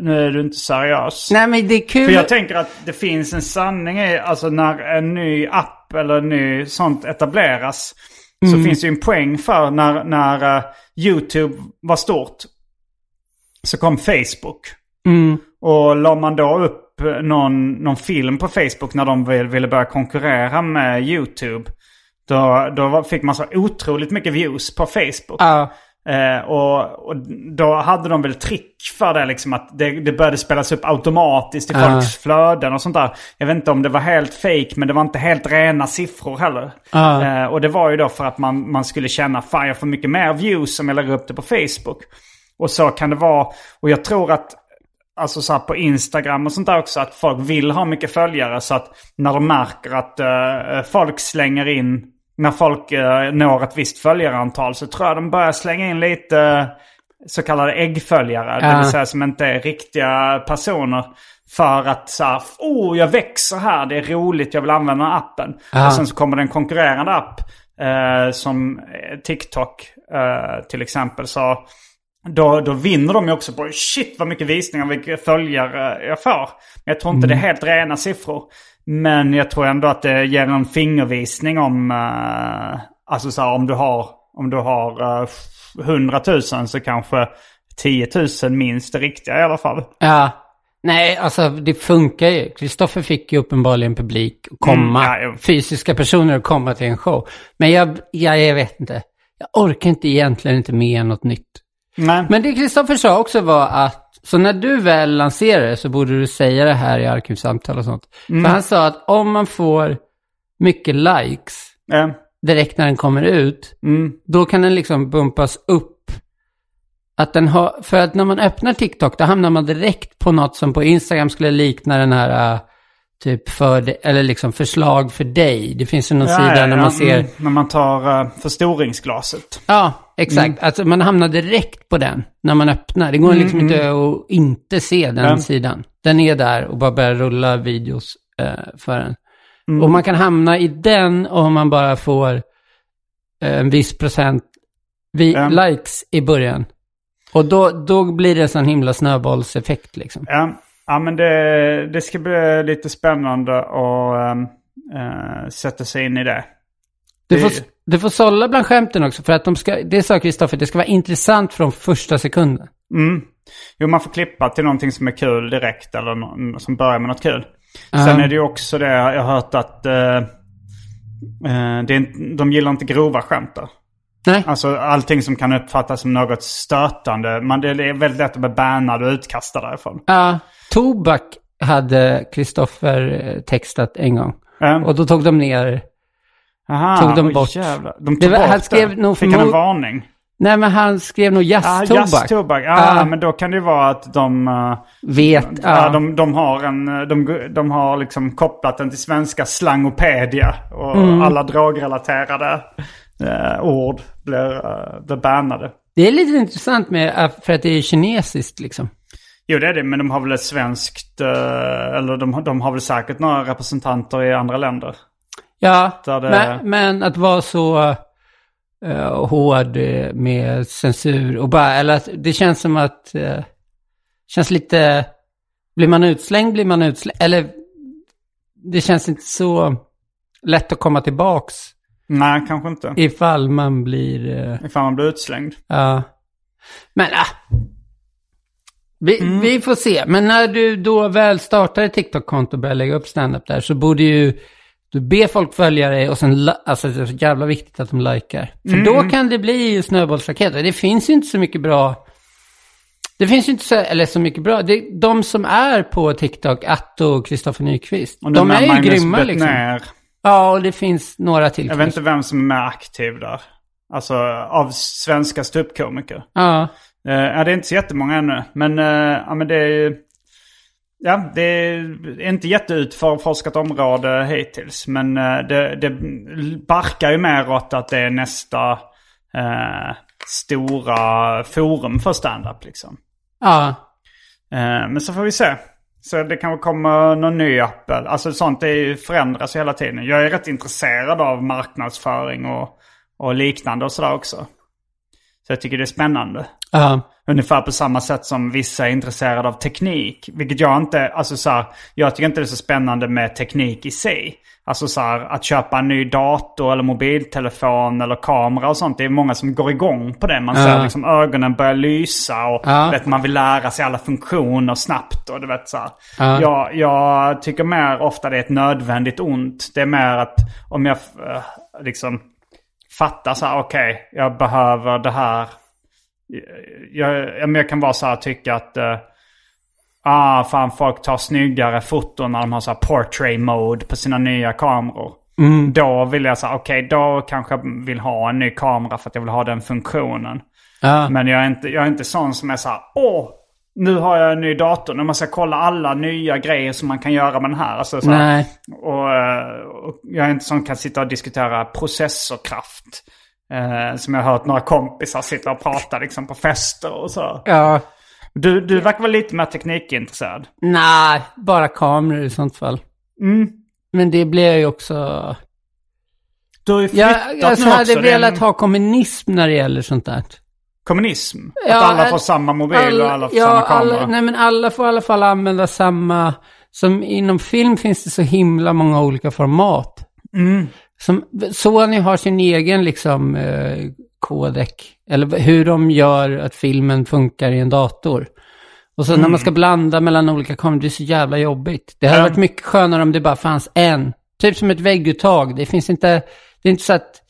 nu är du inte seriös. Nej, men det är kul. För jag tänker att det finns en sanning i, alltså när en ny app eller en ny sånt etableras. Så finns det ju en poäng för när, när eh, YouTube var stort. Så kom Facebook. Mm. Och la man då upp eh, någon, någon film på Facebook när de vill- ville börja konkurrera med YouTube. Då, då fick man så otroligt mycket views på Facebook. Ja, Eh, och, och då hade de väl trick för det liksom att det, det började spelas upp automatiskt i Ja. folks flöden och sånt där. Jag vet inte om det var helt fake men det var inte helt rena siffror heller. Ja. Eh, och det var ju då för att man, man skulle känna fan jag får mycket mer views om jag lägger upp det på Facebook. Och så kan det vara. Och jag tror att Alltså så här på Instagram och sånt där också. Att folk vill ha mycket följare. Så att när de märker att eh, folk slänger in. När folk eh, når ett visst följarantal så tror jag de börjar slänga in lite eh, så kallade äggföljare. Det Ja. vill säga som inte är riktiga personer. För att så här, oh jag växer här, det är roligt, jag vill använda appen. Ja. Och sen så kommer det en konkurrerande app. Eh, som eh, TikTok eh, till exempel. Så då, då vinner de ju också på shit vad mycket visningar, vilka följare jag får. Men jag tror inte det är helt rena siffror. Men jag tror ändå att det ger en fingervisning om, eh, alltså så här, om du har, om du har eh, 100 000 så kanske 10 000 minst är riktiga i alla fall. ja. Nej, alltså det funkar ju. Kristoffer fick ju uppenbarligen publik att komma, Mm, ja, fysiska personer att komma till en show. Men jag, jag, jag vet inte. Jag orkar inte egentligen inte med något nytt. Nej. Men det Kristoffer sa också var att, så när du väl lanserar det så borde du säga det här i arkivsamtal och sånt. Mm. För han sa att om man får mycket likes Eh, direkt när den kommer ut, mm, då kan den liksom bumpas upp. Att den har, för att när man öppnar TikTok, då hamnar man direkt på något som på Instagram skulle likna den här, äh, typ för, eller liksom förslag för dig. Det finns ju någon ja, sida ja, när man ser, mm, när man tar uh, förstoringsglaset. ja, exakt. Alltså man hamnar direkt på den när man öppnar. Det går liksom inte att inte se den Ja. sidan. Den är där och bara börjar rulla videos eh, för en. Mm. Och man kan hamna i den om man bara får eh, en viss procent vi, likes i början. Och då, då blir det en sån himla snöbollseffekt liksom. Ja, ja men det, det ska bli lite spännande att ehm, eh, sätta sig in i det. Du får, du får sålla bland skämten också, för att de ska, det sa Kristoffer, det ska vara intressant från första sekunden. Mm. Jo, man får klippa till någonting som är kul direkt eller nå- som börjar med något kul. Ja. Sen är det ju också det, jag har hört att eh, eh, det är, de gillar inte grova skämt där. Nej, Alltså allting som kan uppfattas som något stötande. Man, det är väldigt lätt att bli bannad och utkastad därifrån. ja. Tobak hade Kristoffer eh, textat en gång. Um, Och då tog de ner, aha, tog de bort. Jävlar. De Det tog var- bort han skrev det. nog Fick han en varning? nej men han skrev nog Ah, jazztobak. jazztobak. Ja, Ah. men då kan det ju vara att de... eh, Vet, Ja, ja. de, de har en, de, de har liksom kopplat den till svenska slangopedia. Och Mm. alla drogrelaterade eh, ord blir, eh, blir bannade. Det är lite intressant med, eh, för att det är kinesiskt liksom. Jo det är det, men de har väl ett svenskt, eh, eller de, har- de har väl säkert några representanter i andra länder. Ja, det- men, men att vara så eh, hård med censur och bara, eller att det känns som att, uh, känns lite, blir man utslängd blir man utslängd, eller det känns inte så lätt att komma tillbaks Nej, kanske inte. ifall man blir, uh, Ifall man blir utslängd. ja. Men ah. Vi, Mm. vi får se. Men när du då väl startar ett TikTok-konto och börjar lägga upp stand-up där så borde ju du be folk följa dig och sen, alltså det är så jävla viktigt att de likar. För Mm. då kan det bli snöbollsraketer. Det finns ju inte så mycket bra Det finns ju inte så, eller så mycket bra. Det, de som är på TikTok, Atto och Kristoffer Nyqvist, Och de är ju Magnus grymma liksom. Bettner. Ja, och det finns några till. Jag vet inte vem som är mer aktiv där. Alltså av svenska ståuppkomiker. Ja, Uh, ja, det är inte så jättemånga ännu. Men, eh, ja, men det är ju... Ja, det är inte jätteutforskat område hittills. Men eh, det, det barkar ju mer åt att det är nästa eh, stora forum för stand-up liksom. ja, Eh, men så får vi se. Så det kanske kommer någon ny app. Alltså sånt det förändras hela tiden. Jag är rätt intresserad av marknadsföring och, och liknande och sådär också. Så jag tycker det är spännande. ja. Ungefär på samma sätt som vissa är intresserade av teknik. Vilket jag inte, alltså så här, jag tycker inte det är så spännande med teknik i sig. Alltså så här, att köpa en ny dator eller mobiltelefon eller kamera och sånt. Det är många som går igång på det. Man ser liksom ögonen börja lysa och Ja. vet, man vill lära sig alla funktioner snabbt. Och du vet så. Jag, jag tycker mer ofta det är ett nödvändigt ont. Det är mer att om jag eh, liksom fattar så här, okej, jag behöver det här jag, jag, jag kan vara så här tycka att... Uh, ah, fan folk tar snyggare foton när de har så här portrait mode på sina nya kameror. Då vill jag säga, okej då kanske jag vill ha en ny kamera för att jag vill ha den funktionen. ja. Men jag är inte, jag är inte sån som är så här, åh, nu har jag en ny dator. Nu måste jag kolla alla nya grejer som man kan göra med den här. Alltså, så här. Och, eh, och jag är inte som kan sitta och diskutera processorkraft. Eh, som jag har hört några kompisar sitta och prata liksom på fester och så. Ja. Du, du verkar vara lite mer teknikintresserad. Nej, bara kameror i sånt fall. Mm. Men det blir ju också... Du har ju flyttat Jag, jag nu hade velat ha kommunism när det gäller sånt där. Kommunism. Ja, att alla all- får samma mobil och alla får ja, samma kamera. alla, nej men alla får i alla fall använda samma... Som inom film finns det så himla många olika format. Mm. Som, Sony har sin egen liksom eh, kodek. Eller hur de gör att filmen funkar i en dator. Och så när man ska blanda mellan olika kameror, det är så jävla jobbigt. Det hade Ja. varit mycket skönare om det bara fanns en. Typ som ett vägguttag. Det finns inte, det är inte så att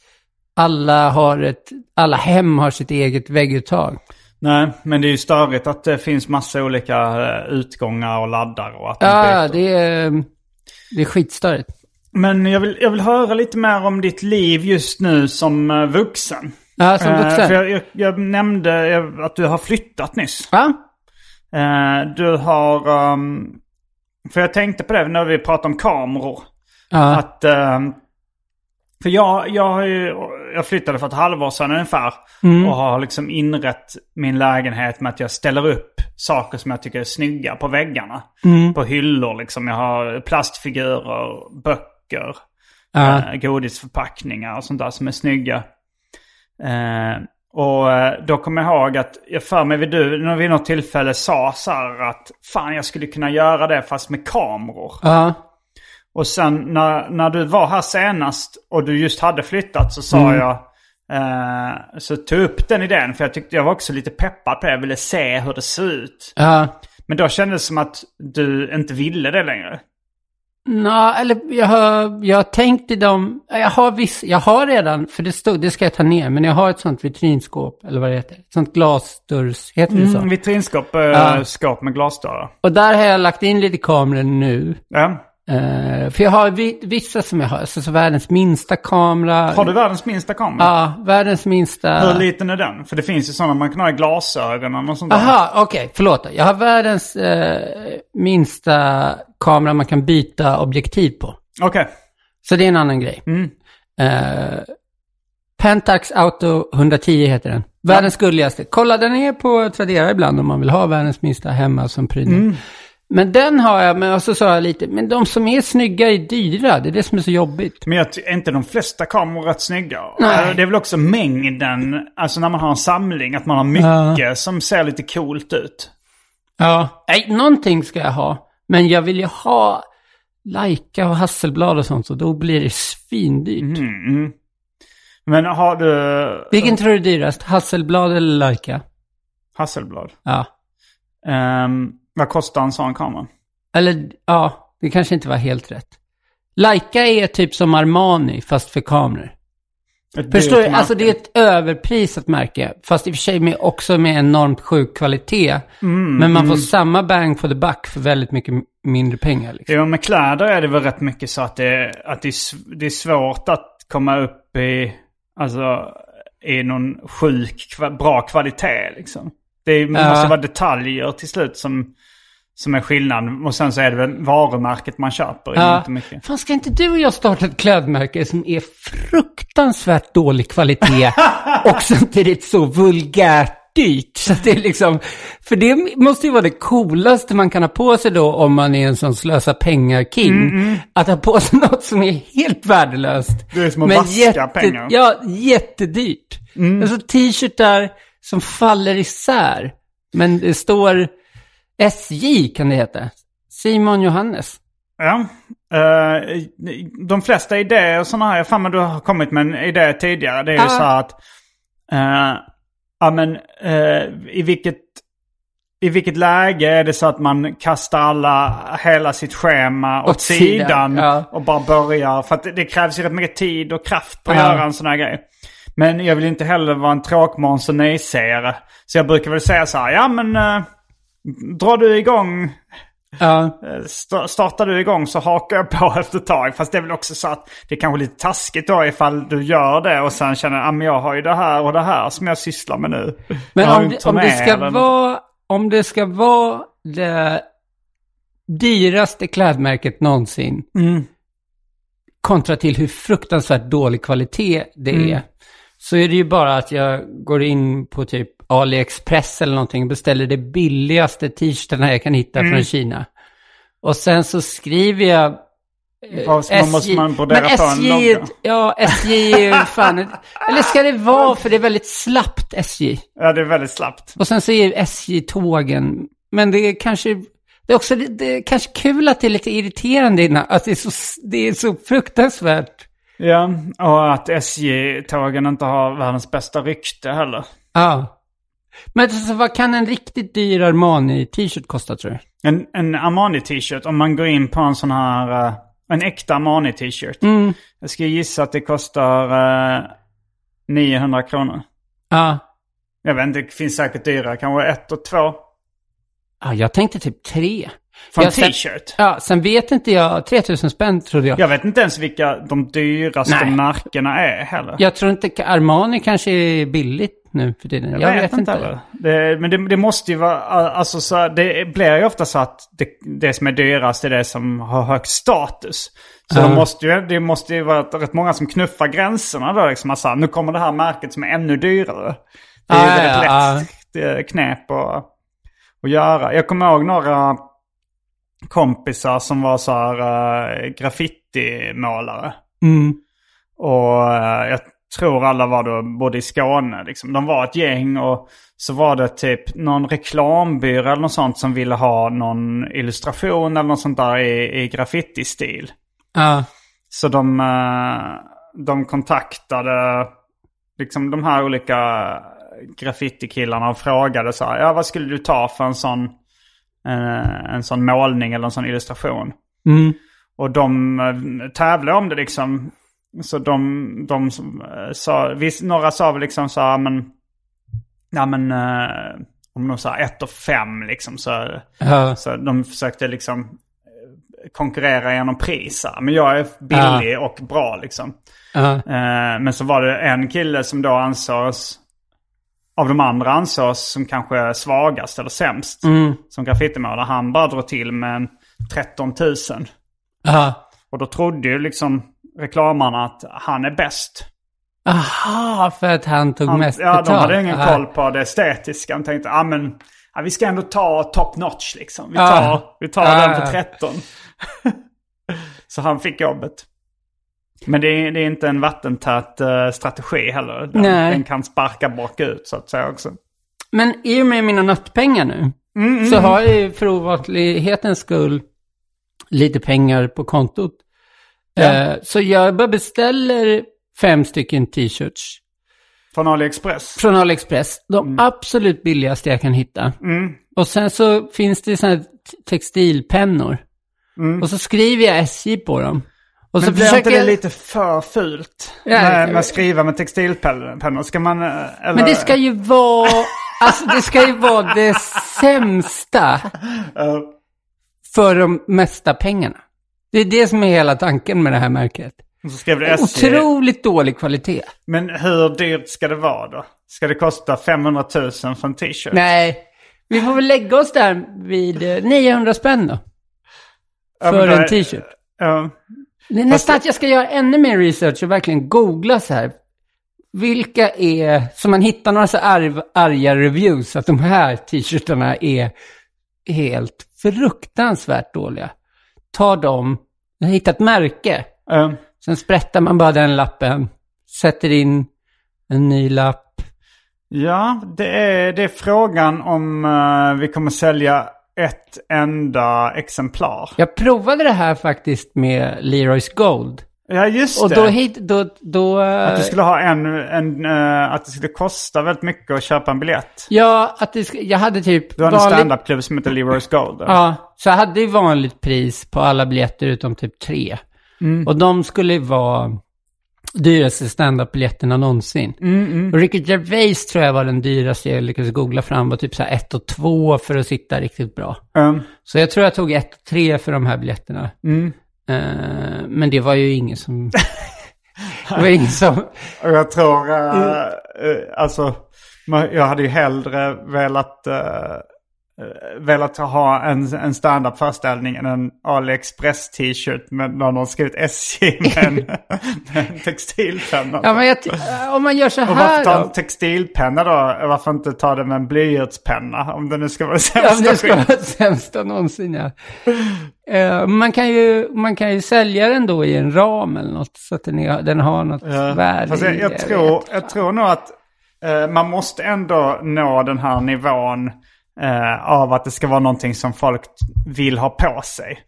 alla har ett, alla hem har sitt eget vägguttag. Nej, men det är ju störigt att det finns massa olika eh, utgångar och laddar och att Ja, det är, det är skitstörigt. Men jag vill, jag vill höra lite mer om ditt liv just nu som eh, vuxen. Ja, som Eh, vuxen. för jag, jag, jag nämnde att du har flyttat nyss. Ja, du har... ehm, för jag tänkte på det när vi pratade om kameror. ja, Att... ehm, för jag, jag, har ju, jag flyttade för ett halvår sedan ungefär. Mm. Och har liksom inrett min lägenhet med att jag ställer upp saker som jag tycker är snygga på väggarna. Mm. På hyllor liksom. Jag har plastfigurer, böcker, ja. eh, godisförpackningar och sånt där som är snygga. Eh, och eh, då kommer jag ihåg att jag för mig vid du när vid något tillfälle sa så här att fan jag skulle kunna göra det fast med kameror. ja. Och sen när, när du var här senast och du just hade flyttat så sa Mm. jag eh, så tog upp den idén för jag tyckte jag var också lite peppad på det. Jag ville se hur det ser ut. ja. Men då kändes det som att du inte ville det längre. Nå, eller jag har, jag har tänkt i dem, jag har viss, jag har redan, för det stod, det ska jag ta ner, men jag har ett sånt vitrinskåp, eller vad det heter, ett sånt glasdörrs, heter det så? Mm, vitrinskåp, eh, Ja. skåp med glasdörrar. Och där har jag lagt in lite kameror nu. Ja. Eh, för jag har vi, vissa som jag har, alltså så världens minsta kamera. Har du världens minsta kamera? Ja, världens minsta. Hur liten är den? För det finns ju sådana man kan ha i glasögonen och sånt där. Aha, okej, förlåt. Jag har världens eh, minsta kamera man kan byta objektiv på. Okej. Så det är en annan grej. Mm. Eh, Pentax Auto 110 heter den. Världens gulligaste. Kolla, den är på Tradera ibland om man vill ha världens minsta hemma som prydnad. Mm. Men den har jag, men så sa jag lite, men de som är snygga är dyra. Det är det som är så jobbigt. Men jag är inte de flesta kameror rätt snygga? Nej. Eh, Det är väl också mängden, alltså när man har en samling, att man har mycket som ser lite coolt ut. Ja. Nej, någonting ska jag ha. Men jag vill ju ha Leica och Hasselblad och sånt, så då blir det svindyrt. Mm. Men har du Vilken tror du är dyrast? Hasselblad eller Leica? Hasselblad? Ja. Ehm, vad kostar en sån kamera? Eller, ja, det kanske inte var helt rätt. Leica är typ som Armani, fast för kameror. Ett Förstår du? Alltså det är ett överprisat märke. Fast i och för sig med, också med enormt sjuk kvalitet. men man får samma bang for the buck för väldigt mycket mindre pengar. Liksom. Jo, med kläder är det väl rätt mycket så att det, att det, är, det är svårt att komma upp i, alltså, i någon sjuk, bra kvalitet liksom. Det är- Ja. måste vara detaljer till slut som, som är skillnaden. Och sen så är det väl varumärket man köper. Ja. Inte mycket. Fan, ska inte du och jag starta ett klädmärke som är fruktansvärt dålig kvalitet och samtidigt så vulgärt dyrt? Så att det är liksom, för det måste ju vara det coolaste man kan ha på sig då om man är en sån slösa pengar-king. Att ha på sig något som är helt värdelöst. Det är som att men vaska pengar. Ja, jättedyrt. Alltså t-shirtar som faller isär. Men det står SJ kan det heta. Simon Johannes. Ja. Eh, de flesta idéer och sådana här, jag fan du har kommit med en idé tidigare. Det är ju Ja. så att, eh, ja men eh, i vilket, i vilket läge är det så att man kastar alla, hela sitt schema åt, Åt sidan, sidan ja. och bara börjar. För att det, det krävs ju rätt mycket tid och kraft på att Ja. göra en sån här grej. Men jag vill inte heller vara en tråkmåns och nej-sägare. Så jag brukar väl säga så här, ja men drar du igång Ja. Sta- Startar du igång så hakar jag på efter ett tag. Fast det är väl också så att det är kanske lite taskigt då ifall du gör det och sen känner att ah, jag har ju det här och det här som jag sysslar med nu. Men om det, om, det ska vara, om det ska vara det dyraste klädmärket någonsin Mm. kontra till hur fruktansvärt dålig kvalitet det Mm. är. Så är det ju bara att jag går in på typ AliExpress eller någonting och beställer det billigaste t-shirtarna jag kan hitta Mm. från Kina. Och sen så skriver jag eh, man- måste man Men SJ, ja SJ är fan, eller ska det vara, för det är väldigt slappt SJ. Ja, det är väldigt slappt. Och sen så är SJ-tågen, men det är kanske, det är också det är kanske kul att det är lite irriterande innan, att det är så, det är så fruktansvärt. Ja, och att SJ-tågen inte har världens bästa rykte heller. Ja. Men alltså, vad kan en riktigt dyr Armani-t-shirt kosta tror du? En, en Armani-t-shirt, om man går in på en sån här, eh, en äkta Armani-t-shirt. Mm. Jag ska gissa att det kostar eh, 900 kronor. Ja. Jag vet inte, det finns säkert dyrare. Kanske ett och två. Ja, jag tänkte typ tre. För en Jag t-shirt. Ja, sen vet inte jag, 3000 spänn trodde jag. Jag vet inte ens vilka de dyraste Nej. märkena är heller. Jag tror inte, Armani kanske är billigt nu för tiden. Jag, vet, inte. heller. Det, men det, det måste ju vara, alltså så, det blir ju ofta så att det, det som är dyrast är det som har högst status. Så Ja. de måste ju, det måste ju vara rätt många som knuffar gränserna då. Liksom, alltså, nu kommer det här märket som är ännu dyrare. Det är ju Ah, väldigt ja, lätt eh, knep att, att göra. Jag kommer ihåg några kompisar som var så här uh, graffitimålare. Mm. Och eh, jag tror alla var då både i Skåne. Liksom. De var ett gäng och så var det typ någon reklambyrå eller något sånt som ville ha någon illustration eller något sånt där i, i graffiti-stil. Ja. Så de, eh, de kontaktade liksom de här olika graffitikillarna och frågade så här, ja vad skulle du ta för en sån, eh, en sån målning eller en sån illustration? Mm. Och de eh, tävlade om det liksom. Så de, de som, eh, sa, viss, några sa väl liksom så här, men, ja men, eh, om de sa ett och fem liksom så, Ja. så de försökte liksom eh, konkurrera genom pris. här. Men jag är billig och bra liksom. Ja. Eh, men så var det en kille som då ansågs, av de andra ansågs som kanske svagast eller sämst. Mm. Som graffitimålare. Han bara drog till med en 13 000. Ja. Och då trodde ju liksom reklamarna att han är bäst. Aha, för att han tog Han, mest ja, betalt. de hade ingen Ja. koll på det estetiska. De tänkte, ah, men ja, vi ska ändå ta top notch liksom. Vi Ja. tar, vi tar Ja, den för 13. Så han fick jobbet. Men det är, det är inte en vattentät eh, strategi heller. Den, den kan sparka bakut så att säga också. Men i och med mina nötpengar nu, Mm, så har jag ju för ovanlighetens skull lite pengar på kontot. Ja. Eh, så jag bara beställer fem stycken t-shirts Från AliExpress. från AliExpress. De absolut billigaste jag kan hitta. Mm. Och sen så finns det sådana här textilpennor. Mm. Och så skriver jag SJ på dem. Och Men så blir försöker inte det lite för fult? Ja, med, med att skriva med textilpennor? Ska man... eh, Eller... Men det ska ju vara, alltså det ska ju vara det sämsta Eh, för de mesta pengarna. Det är det som är hela tanken med det här märket. så SJ. Otroligt dålig kvalitet. Men hur dyrt ska det vara då? Ska det kosta 500 000 för en t-shirt? Nej, vi får väl lägga oss där vid eh, 900 spänn då. Ja, För men då en är- t-shirt. Ja. Det är nästan att jag ska göra ännu mer research och verkligen googla så här. Vilka är, så man hittar några så arv, arga reviews att de här t-shirtarna är helt fruktansvärt dåliga. Ta dem, jag har hittat märke. Ja. Sen sprättar man bara den lappen, sätter in en ny lapp. Ja, det är, det är frågan om eh, vi kommer sälja ett enda exemplar. Jag provade det här faktiskt med Leroy's Gold. Ja, just Och det. då, hit, då, då... Att du skulle ha en, en eh, att det skulle kosta väldigt mycket att köpa en biljett. Ja, att det, jag hade typ... Du har en vanligt- standupklubb som heter Leroy's Gold. Ja, så jag hade ju vanligt pris på alla biljetter utom typ tre. Mm. Och de skulle vara dyraste standup-biljetterna någonsin. Mm, Och Ricky Gervais tror jag var den dyraste jag lyckades googla fram. Var typ så här ett och två för att sitta riktigt bra. Um, Så jag tror jag tog ett och tre för de här biljetterna. mm. Eh, men det var ju ingen som... det var ingen som... Jag tror, uh, uh, alltså, jag hade ju hellre velat, uh, uh, velat ha en, en stand-up föreställning en AliExpress t-shirt med någon har skrivit SJ med en, en textilpenna. Ja, men jag, ty- om man gör så Och varför här ta då. en textilpenna då? Varför inte ta det med en blyertspenna? Om det nu ska vara det Ja, sämsta det ska vara det sämsta någonsin, ja. Eh, man, kan ju, man kan ju sälja den då i en ram eller något, så att den, är, den har något Ja. värde. Fast jag, jag, tror, jag tror nog att eh, man måste ändå nå den här nivån eh, av att det ska vara någonting som folk vill ha på sig.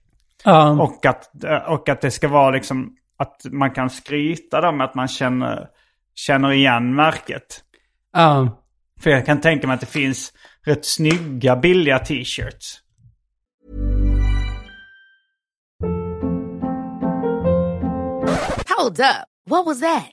Ja, Och att, eh, och att det ska vara liksom att man kan skryta då med att man känner, känner igen märket. ja. För jag kan tänka mig att det finns rätt snygga billiga t-shirts. Hold up. What was that?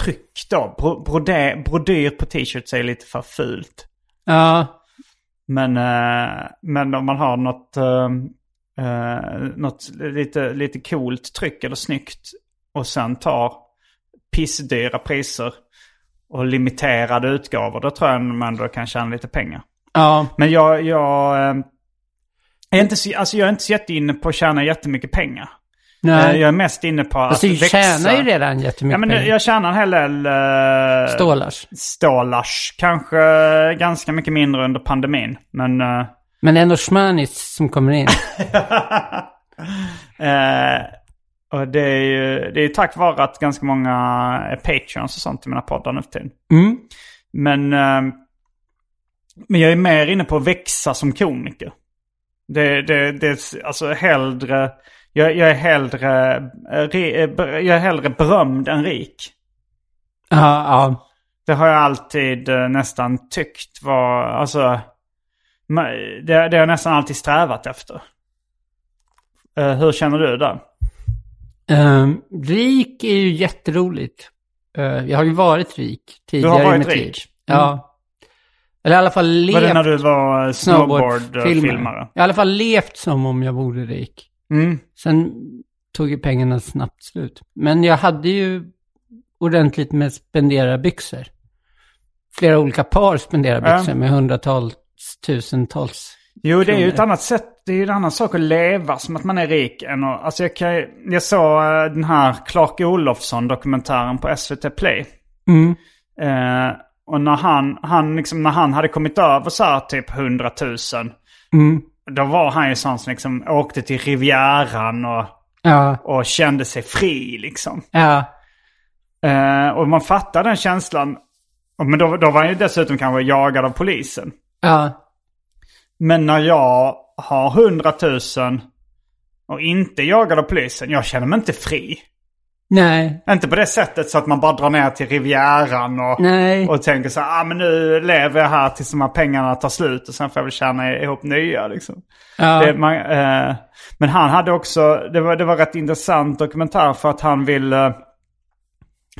tryck då. Bro, brode, brodyr på t-shirts är lite för fult. ja. Men, eh, men om man har något, eh, eh, något lite, lite coolt tryck eller snyggt och sen tar pissdyra priser och limiterade utgåvor, då tror jag man då kan tjäna lite pengar. ja. Men jag, jag, är inte så, alltså jag är inte så jätteinne på att tjäna jättemycket pengar. Eh, Nej. Jag är mest inne på att Alltså, du växa. tjänar ju redan jättemycket Ja, men jag tjänar en hel del... Uh, Stålars. Stålars. Kanske ganska mycket mindre under pandemin. Men... eh, Men ändå schmanis som kommer in. eh, Och det är ju det är tack vare att ganska många är patreons och sånt i mina poddar nu för tiden. Mm. Men, eh, men jag är mer inne på att växa som komiker. Det, det, det alltså hellre, jag, jag är hellre, eh, eh, jag är hellre berömd än rik. Ja, ja. Det har jag alltid eh, nästan tyckt var, alltså, det, det har jag nästan alltid strävat efter. Hur känner du där? Ehm, rik är ju jätteroligt. Uh, jag har ju varit rik tidigare varit i mitt rik? liv. Ja. Eller i alla fall Var det när levt du var snowboardfilmare? snowboardfilmare. I alla fall levt som om jag vore rik. Mm. Sen tog ju pengarna snabbt slut. Men jag hade ju ordentligt med spenderarbyxor. Flera olika par spenderarbyxor Ja. med hundratals, tusentals. Jo, det är ju ett annat sätt. Det är ju en annan sak att leva som att man är rik än att... Alltså jag, kan, jag såg eh, den här Clark Olofsson-dokumentären på SVT Play. Mm. Eh, och när han, han, liksom, när han hade kommit över så här typ 100 000. Mm. Då var han ju sån som liksom åkte till Rivieran och, Ja, och kände sig fri liksom. ja, Eh, och man fattar den känslan. Men då, då var han ju dessutom kanske jagad av polisen. ja. Men när jag har 100 000 och inte jagad av polisen, jag känner mig inte fri. Nej, Inte på det sättet så att man bara drar ner till Rivieran och, nej. och tänker så här, ah, men nu lever jag här tills de här pengarna tar slut och sen får jag väl tjäna ihop nya liksom. Ja. Det, man, eh, men han hade också, det var, det var rätt intressant dokumentär för att han ville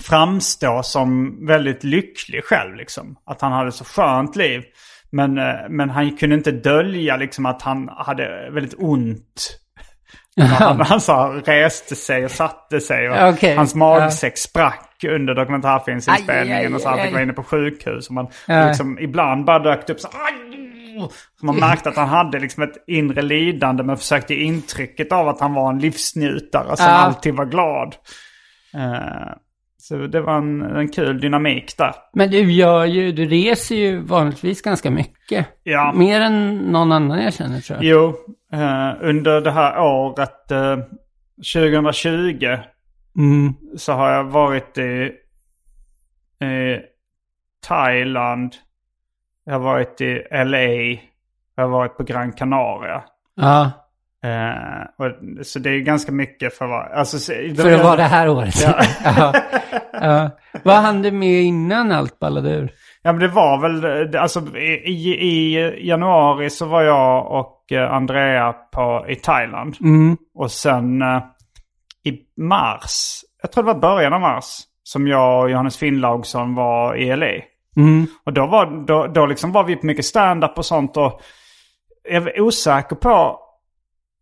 framstå som väldigt lycklig själv liksom. Att han hade så skönt liv. Men, eh, men han kunde inte dölja liksom att han hade väldigt ont. Han, han sa, reste sig och satte sig och Okej, hans magsäck sprack under dokumentärfilmsinspelningen Aj, aj, och så han fick vara inne på sjukhus. Och man, liksom, ibland bara dök det upp så så man märkte att han hade liksom ett inre lidande men försökte intrycket av att han var en livsnjutare som Ja. alltid var glad. Eh, så det var en, en kul dynamik där. Men du gör ju, du reser ju vanligtvis ganska mycket. Ja. Mer än någon annan jag känner tror jag. Jo, eh, under det här året eh, 2020 Mm. så har jag varit i, i Thailand. Jag har varit i LA. Jag har varit på Gran Canaria. Ja, Eh, och, så det är ganska mycket för att. Alltså, så- för att vara det här året. Ja. ja. ja. Vad hann du med innan allt ballade ur? Ja men det var väl, alltså i, i, januari så var jag och eh, Andrea på, i Thailand. Mm. Och sen eh, i mars, jag tror det var början av mars, som jag och Johannes Finnlaugsson var i LA. Mm. Och då var, då, då liksom var vi på mycket stand-up och sånt och jag var osäker på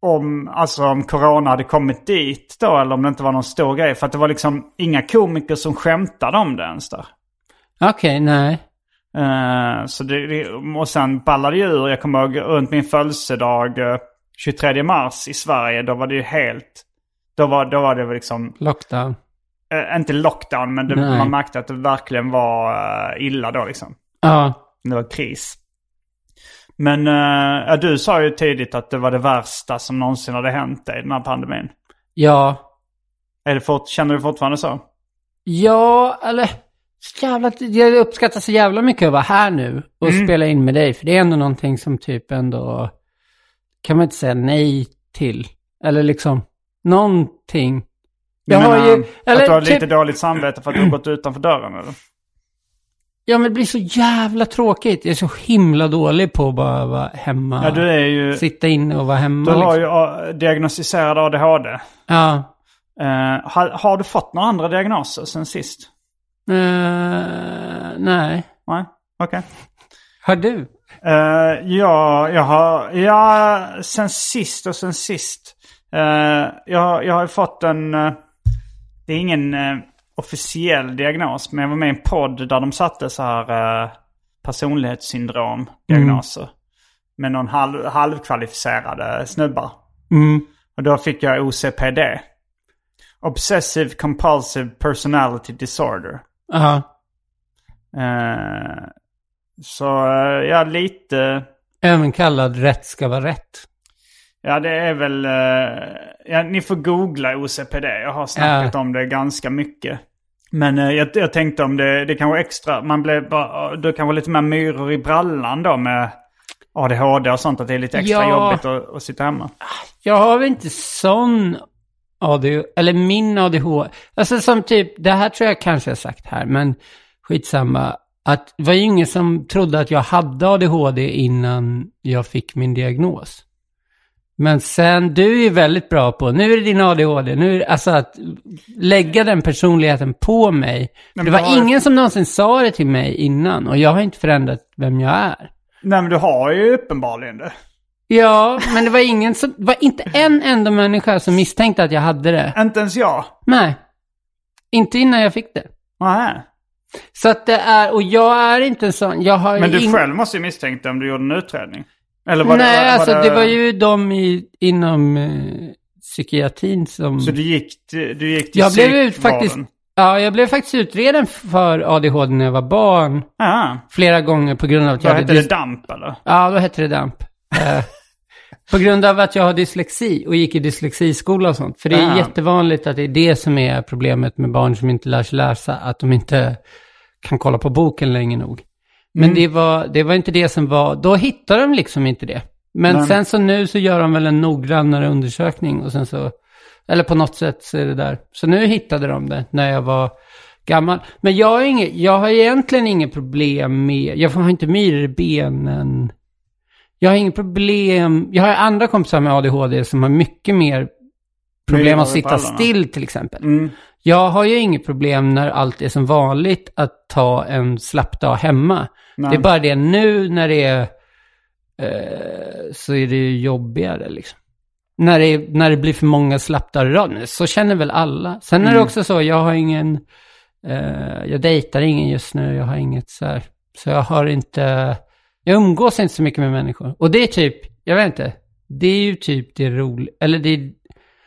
om, alltså om corona hade kommit dit då eller om det inte var någon stor grej. För att det var liksom inga komiker som skämtade om det ens där. Okej, nej. Eh, så det, det, och sen ballade det ur. Jag kommer ihåg runt min födelsedag eh, 23 mars i Sverige. Då var det ju helt... Då var, då var det liksom, Lockdown. eh, inte lockdown men det, man märkte att det verkligen var eh, illa då liksom. Ja. Det var kris. Men ja, du sa ju tidigt att det var det värsta som någonsin hade hänt dig, den här pandemin. Ja. Är det fort, känner du fortfarande så? Ja, eller... Jävla, jag uppskattar så jävla mycket att vara här nu och Mm. spela in med dig. För det är ändå någonting som typ ändå... Kan man inte säga nej till. Eller liksom, någonting. Jag har menar ju... att du Eller har typ, lite dåligt samvete för att du har gått utanför dörren eller? Ja, men det blir så jävla tråkigt. Jag är så himla dålig på att bara vara hemma. Ja, du är ju... Sitta inne och vara hemma. Du har liksom. ju uh, diagnostiserad ADHD. Ja. Eh, har, har du fått några andra diagnoser sen sist? Eh, nej. Nej? Okej. Har du? Eh, ja, jag har... Ja, sen sist och sen sist. Jag, jag har ju fått en... det är ingen officiell diagnos, men jag var med i en podd där de satte så här uh, personlighetssyndrom-diagnoser. Med någon halv, halvkvalificerade snubbar. Mm. Och då fick jag OCPD. Obsessive Compulsive Personality Disorder. Ja. Eh, så eh, ja, lite... Även kallad rätt ska vara rätt. Ja, det är väl... eh, ja, ni får googla OCPD. Jag har snackat Ja. om det ganska mycket. Men eh, jag, jag tänkte om det, det kanske extra... Man blev bara... Det kanske lite mer myror i brallan då med ADHD och sånt. Att det är lite extra Ja. jobbigt att, att sitta hemma. Jag har väl inte sån ADHD, eller min ADHD. Alltså som typ, det här tror jag kanske jag sagt här, men skitsamma. Att det var ju ingen som trodde att jag hade ADHD innan jag fick min diagnos. Men sen, du är väldigt bra på, nu är det din ADHD, nu är det, alltså att lägga den personligheten på mig. Men det var bara- ingen som någonsin sa det till mig innan och jag har inte förändrat vem jag är. Nej, men du har ju uppenbarligen det. Ja, men det var ingen som, var inte en enda människa som misstänkte att jag hade det. Inte ens jag. Nej. Inte innan jag fick det. Nej. Så att det är, och jag är inte en sån, jag har Men du ing- själv måste ju misstänkt det om du gjorde en utredning. Eller var Nej, det, var, alltså var det... var ju de i, inom eh, psykiatrin som... Så du gick, till- du gick till jag blev ut faktiskt, ja, jag blev faktiskt utreden för ADHD när jag var barn. Ja. Flera gånger på grund av att jag Vad hade... hette det? DAMP eller? Ja, då hette det DAMP. Eh, på grund av att jag har dyslexi och gick i dyslexiskola och sånt. För det är Ah. jättevanligt att det är det som är problemet med barn som inte lär sig läsa. Att de inte kan kolla på boken länge nog. Men Mm. det, var, det var inte det som var, då hittade de liksom inte det. Men Men- sen så nu så gör de väl en noggrannare undersökning och sen så, eller på något sätt så är det där. Så nu hittade de det när jag var gammal. Men jag har, inget, jag har egentligen inget problem med, jag har inte myror i benen. Jag har inget problem, jag har andra kompisar med ADHD som har mycket mer problem att sitta still till exempel. Mm. Jag har ju inget problem när allt är som vanligt att ta en slapp dag hemma. Nej. Det är bara det nu när det är eh, så är det ju jobbigare liksom. När det, är, när det blir för många slappdagar i rad. Så känner väl alla. Sen är det Mm. också så, jag har ingen, eh, jag dejtar ingen just nu, jag har inget så här. Så jag har inte, jag umgås inte så mycket med människor. Och det är typ, jag vet inte, det är ju typ det roliga, eller det är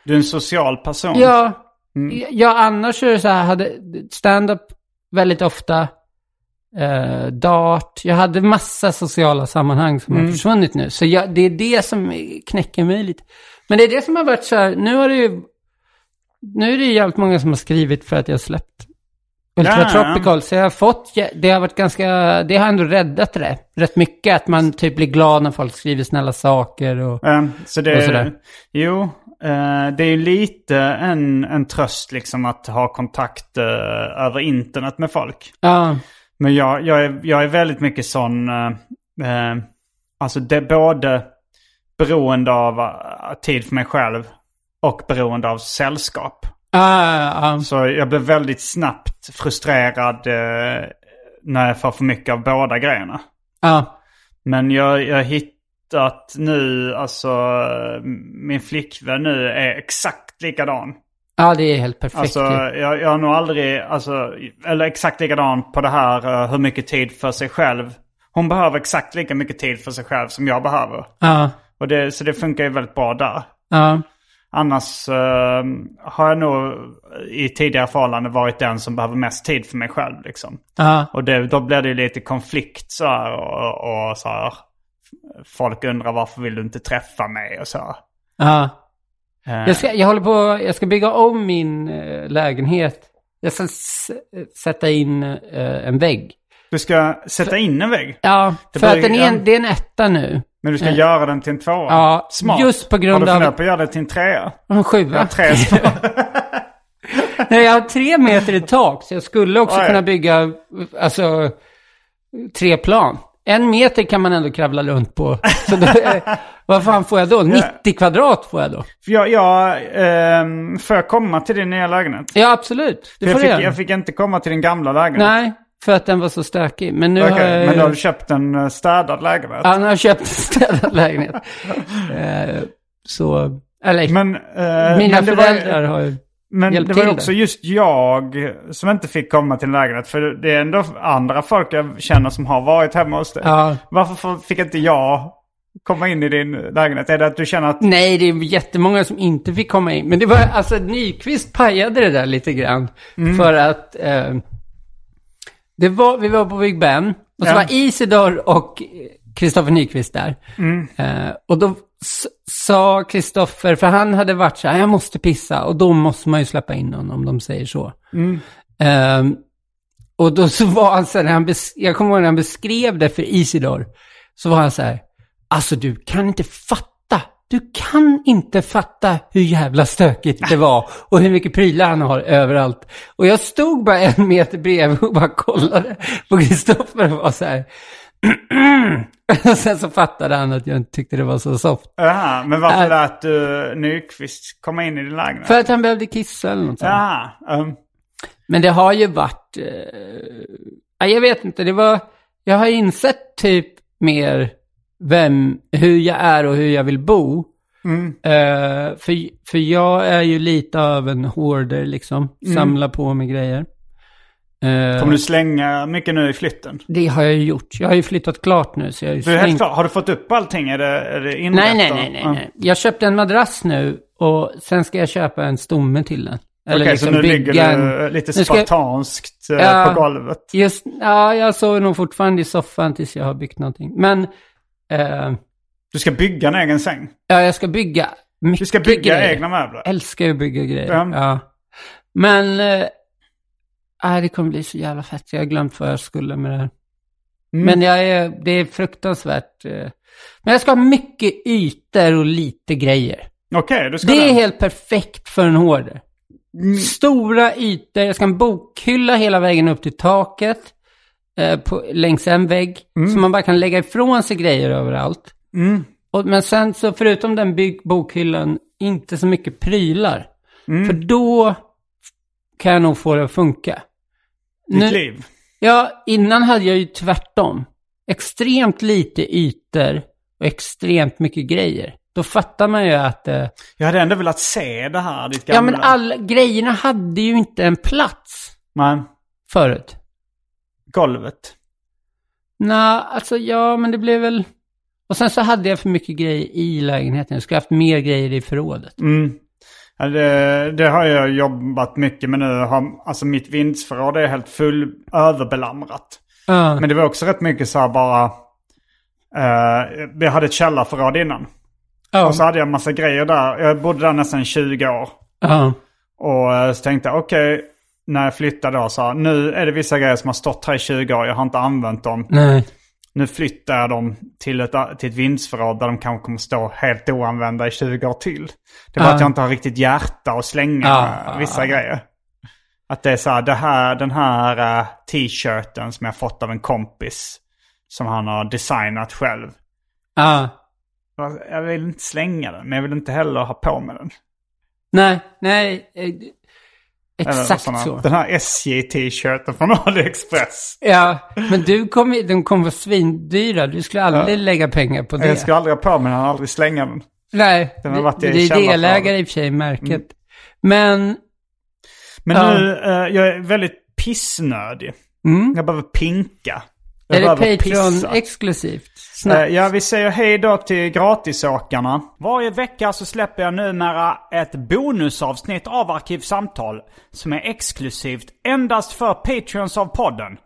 Du är en social person. Ja, Mm. ja annars är det så här, hade stand-up väldigt ofta, eh, dart, jag hade massa sociala sammanhang som Mm. har försvunnit nu. Så jag, det är det som knäcker mig lite. Men det är det som har varit så här, nu har det ju, nu är det ju jävligt många som har skrivit för att jag har släppt Ultra ja. Tropical, så jag har fått, det har varit ganska, det har ändå räddat det rätt mycket. Att man typ blir glad när folk skriver snälla saker och... Eh, så det Och sådär. Jo, det är ju lite en, en tröst liksom att ha kontakt eh, över internet med folk. Ja, Men jag, jag, är, jag är väldigt mycket sån, eh, eh, alltså det är både beroende av eh, tid för mig själv och beroende av sällskap. ja, ja, Så jag blev väldigt snabbt frustrerad eh, när jag får för mycket av båda grejerna. Men jag jag har hittat nu, alltså min flickvän nu är exakt likadan. Ja, det är helt perfekt. Alltså jag, jag har nog aldrig, alltså, eller exakt likadan på det här eh, hur mycket tid för sig själv. Hon behöver exakt lika mycket tid för sig själv som jag behöver. Ja, Och det, så det funkar ju väldigt bra där. ja, Annars eh, har jag nog i tidigare förhållanden varit den som behöver mest tid för mig själv. Liksom. ja. Och det, då blir det ju lite konflikt så här, och, och så här. Folk undrar varför vill du inte träffa mig och så. ja. Eh, Jag, ska, jag håller på, jag ska bygga om min eh, lägenhet. Jag ska sätta in eh, en vägg. Du ska sätta in en vägg. Ja, Det för att den är ja. en, det är en etta nu. Men du ska Eh. göra den till en tvåa. Ja, Smart. just på grund Har du av- funderat på att göra det till en trea? En Ja, sjua. tre små. Nej, jag har tre meter i tak, så jag skulle också Oj. kunna bygga, alltså, tre plan. En meter kan man ändå kravla runt på. Så då, eh, vad fan får jag då? 90 kvadrat får jag då? För jag, jag, ehm, får jag komma till din nya lägenhet? Ja, absolut. Det jag, får fick, jag fick inte komma till din gamla lägenhet. Nej, för att den var så stökig. Men nu Okej, har jag... men då har du köpt en eh, städad lägenhet? Ja, nu har jag köpt en städad lägenhet. Eh, så, eller Men, eh, mina men det var, föräldrar har ju... Men hjälpt det var också där. just jag som inte fick komma till en lägenhet. För det är ändå andra folk jag känner som har varit hemma hos dig. Ja. Varför fick inte jag komma in i din lägenhet? Är det att du känner att... Nej, det är jättemånga som inte fick komma in. Men det var, alltså Nyqvist pajade det där lite grann. Mm. För att eh, det var, vi var på Big Ben. Och så Ja. var Isidor och Kristoffer Nyqvist där. Mm. Eh, och då sa Kristoffer, för han hade varit så här, jag måste pissa, och då måste man ju släppa in honom om de säger så. Ehm, och då så var han så här, han jag kommer ihåg när han beskrev det för Isidor, så var han så här, alltså du kan inte fatta, du kan inte fatta hur jävla stökigt det var och hur mycket prylar han har överallt. Och jag stod bara en meter bredvid och bara kollade på Kristoffer och var så här, sen så fattade han att jag inte tyckte det var så soft. Jaha, men varför Äh. lät du Nyqvist komma in i din lägenhet? För att han behövde kissa eller något sånt. Jaha, um, Men det har ju varit, ja, jag vet inte, det var, jag har insett typ mer vem, hur jag är och hur jag vill bo. Eh, för, för jag är ju lite av en hoarder liksom, samlar på mig grejer. Eh, kommer du slänga mycket nu i flytten? Det har jag ju gjort. Jag har ju flyttat klart nu så jag har ju Du är helt klar. Har du fått upp allting? Är det, är det inrätt? Nej, nej, nej, nej, Ja. nej. Jag köpte en madrass nu och sen ska jag köpa en stomme till den. Eller Okej, liksom så nu ligger en... du lite Nu ska spartanskt eh, Ja. på golvet. Just, ja, jag sover nog fortfarande i soffan tills jag har byggt någonting. Men, eh, Du ska bygga en egen säng. ja, jag ska bygga mycket Du ska bygga grejer. egna möbler. Jag älskar att bygga grejer. Ja. Ja. Men, eh, nej, det kommer bli så jävla fett. Jag har glömt vad jag skulle med det här. Mm. Men jag är, det är fruktansvärt. eh, Men jag ska ha mycket ytor och lite grejer. Okej, du ska Det är det. helt perfekt för en hoarder. Stora ytor, jag ska ha en bokhylla hela vägen upp till taket. Eh, på, längs en vägg. Så man bara kan lägga ifrån sig grejer överallt. Mm. Och, men sen så förutom den bygg, bokhyllan, inte så mycket prylar. Mm. För då kan jag nog få det att funka. Ditt liv. Ja, innan hade jag ju tvärtom. Extremt lite ytor och extremt mycket grejer. Då fattar man ju att... Eh, Jag hade ändå velat se det här, ditt gamla. ja, men alla grejerna hade ju inte en plats Men, förut. golvet. Nej, alltså ja, men det blev väl... Och sen så hade jag för mycket grejer i lägenheten. Jag skulle haft mer grejer i förrådet. Mm. Det, det har jag jobbat mycket med nu. Har, alltså mitt vindsförråd är helt full överbelamrat. Ja, Men det var också rätt mycket så här bara... Uh, vi hade ett källarförråd innan. ja, Och så hade jag en massa grejer där. Jag bodde där nästan 20 år. ja, Och eh, så tänkte jag, okej, när jag flyttade då så här, nu är det vissa grejer som har stått här i 20 år, jag har inte använt dem. nej. Nu flyttar jag dem till ett, till ett vindsförråd där de kanske kommer stå helt oanvända i 20 år till. Det är bara Ja. att jag inte har riktigt hjärta att slänga eh, ja, vissa grejer. Att det är så här, det här den här eh, t-shirten som jag fått av en kompis. Som han har designat själv. Ja. Jag vill inte slänga den, men jag vill inte heller ha på med den. Nej, nej. Eller Exakt såna- så. Den här SJ-t-shirten från AliExpress. Ja, men du kommer, de kommer vara svindyra. Du skulle aldrig lägga pengar på det. Jag ska aldrig ha på mig den, aldrig slänga den. Nej, Den har det, varit i det är delägare i och för sig i märket. Men, Men Ja. nu, eh, jag är väldigt pissnödig. mm, Jag behöver pinka. Är det Patreon exklusivt? Eh, Snabbt. Ja, vi säger hej då till gratisåkarna. Varje vecka så släpper jag numera ett bonusavsnitt av Arkivsamtal som är exklusivt endast för Patreons av podden.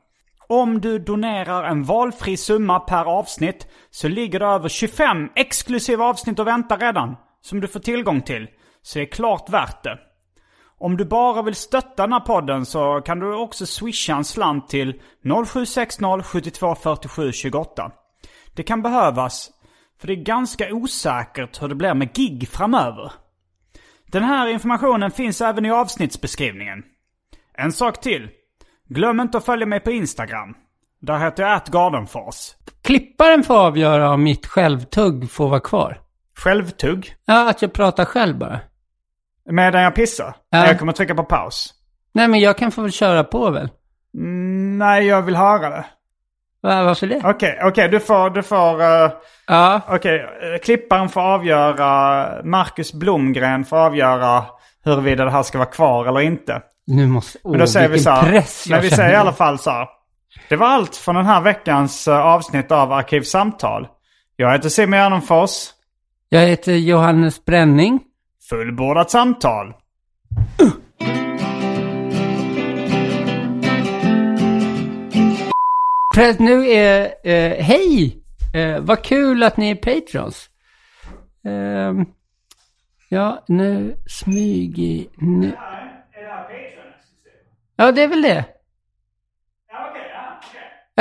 Om du donerar en valfri summa per avsnitt så ligger det över 25 exklusiva avsnitt och väntar redan. Som du får tillgång till. Så det är klart värt det. Om du bara vill stötta den här podden så kan du också swisha en slant till 0760 72 47 28. Det kan behövas, för det är ganska osäkert hur det blir med gig framöver. Den här informationen finns även i avsnittsbeskrivningen. En sak till. Glöm inte att följa mig på Instagram. Där heter jag atgardenfors. Klipparen får avgöra om mitt självtugg får vara kvar. Självtugg. Ja, att jag pratar själv bara. Medan jag pissar. Ja. Jag kommer trycka på paus. Nej, men jag kan få väl köra på väl? Mm, nej, jag vill höra det. Va, varför det? Okej, okej, du får, du får... eh, Ja, Okej, eh, klipparen får avgöra, Marcus Blomgren får avgöra huruvida det här ska vara kvar eller inte. nu måste... Åh, Men då säger vi så här, press jag men vi känner. säger i alla fall så här. Det var allt från den här veckans eh, avsnitt av Arkivsamtal. Jag heter Simon Gärdenfors. Jag heter Johannes Bränning. Fullbordat samtal. Press, nu är... Eh, hej! Eh, vad kul att ni är patrons. Ehm, ja, nu smyg i... Nu. Är det här Patreon exklusivt? Ja, det är väl det. Ja, okej. ja.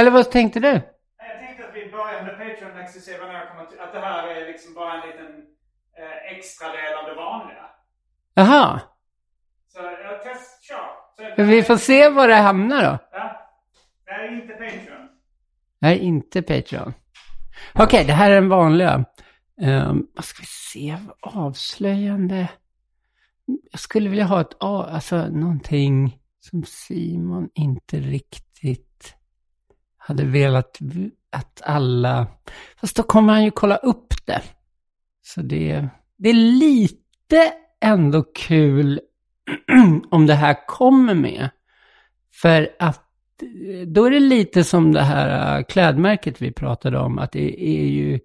Eller vad tänkte du? Jag tänkte att vi börjar med Patreon exklusiva när jag kommer till, att det här är liksom bara en liten eh, extra del av det vanliga. Jaha. Så jag test, kör. Så, Vi får se var det hamnar då. Ja. Det här är inte Patreon. Nej, inte Patreon. Okej, det här är den vanliga. Um, vad ska vi se? Avslöjande. Jag skulle vilja ha ett, A- alltså någonting som Simon inte riktigt hade velat att alla... Fast då kommer han ju kolla upp det. Så det, det är lite ändå kul om det här kommer med. För att då är det lite som det här äh, klädmärket vi pratade om, att det är ju,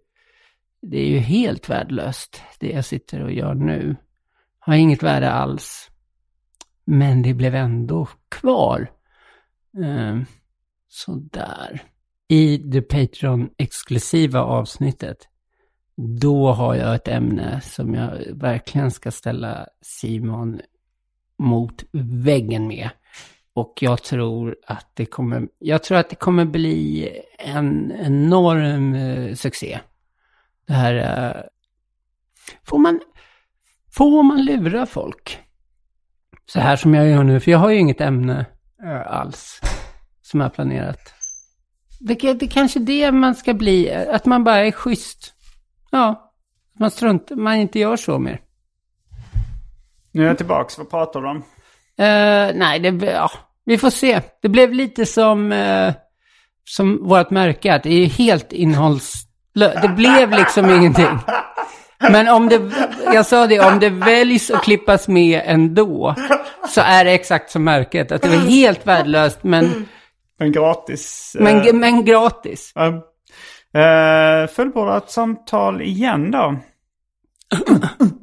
det är ju helt värdelöst, det jag sitter och gör nu. Har inget värde alls. Men det blev ändå kvar. Ehm, sådär. I det Patreon-exklusiva avsnittet, då har jag ett ämne som jag verkligen ska ställa Simon mot väggen med. Och jag tror att det kommer, jag tror att det kommer bli en enorm eh, succé. Det här, eh, får man, får man lura folk? Så här som jag gör nu, för jag har ju inget ämne eh, alls som jag har planerat. Det, det kanske det man ska bli, att man bara är schysst. Ja, man struntar, man inte gör så mer. Nu är jag tillbaks. Vad pratar du om? Eh, nej, det, ja, vi får se. Det blev lite som, eh, som vårt märke, att det är helt innehållslöst. Det blev liksom ingenting. Men om det, jag sa det, om det väljs att klippas med ändå, så är det exakt som märket. Att det var helt värdelöst, men, En gratis... eh, men, men gratis. Uh, Eh, uh, fullbordat samtal igen då.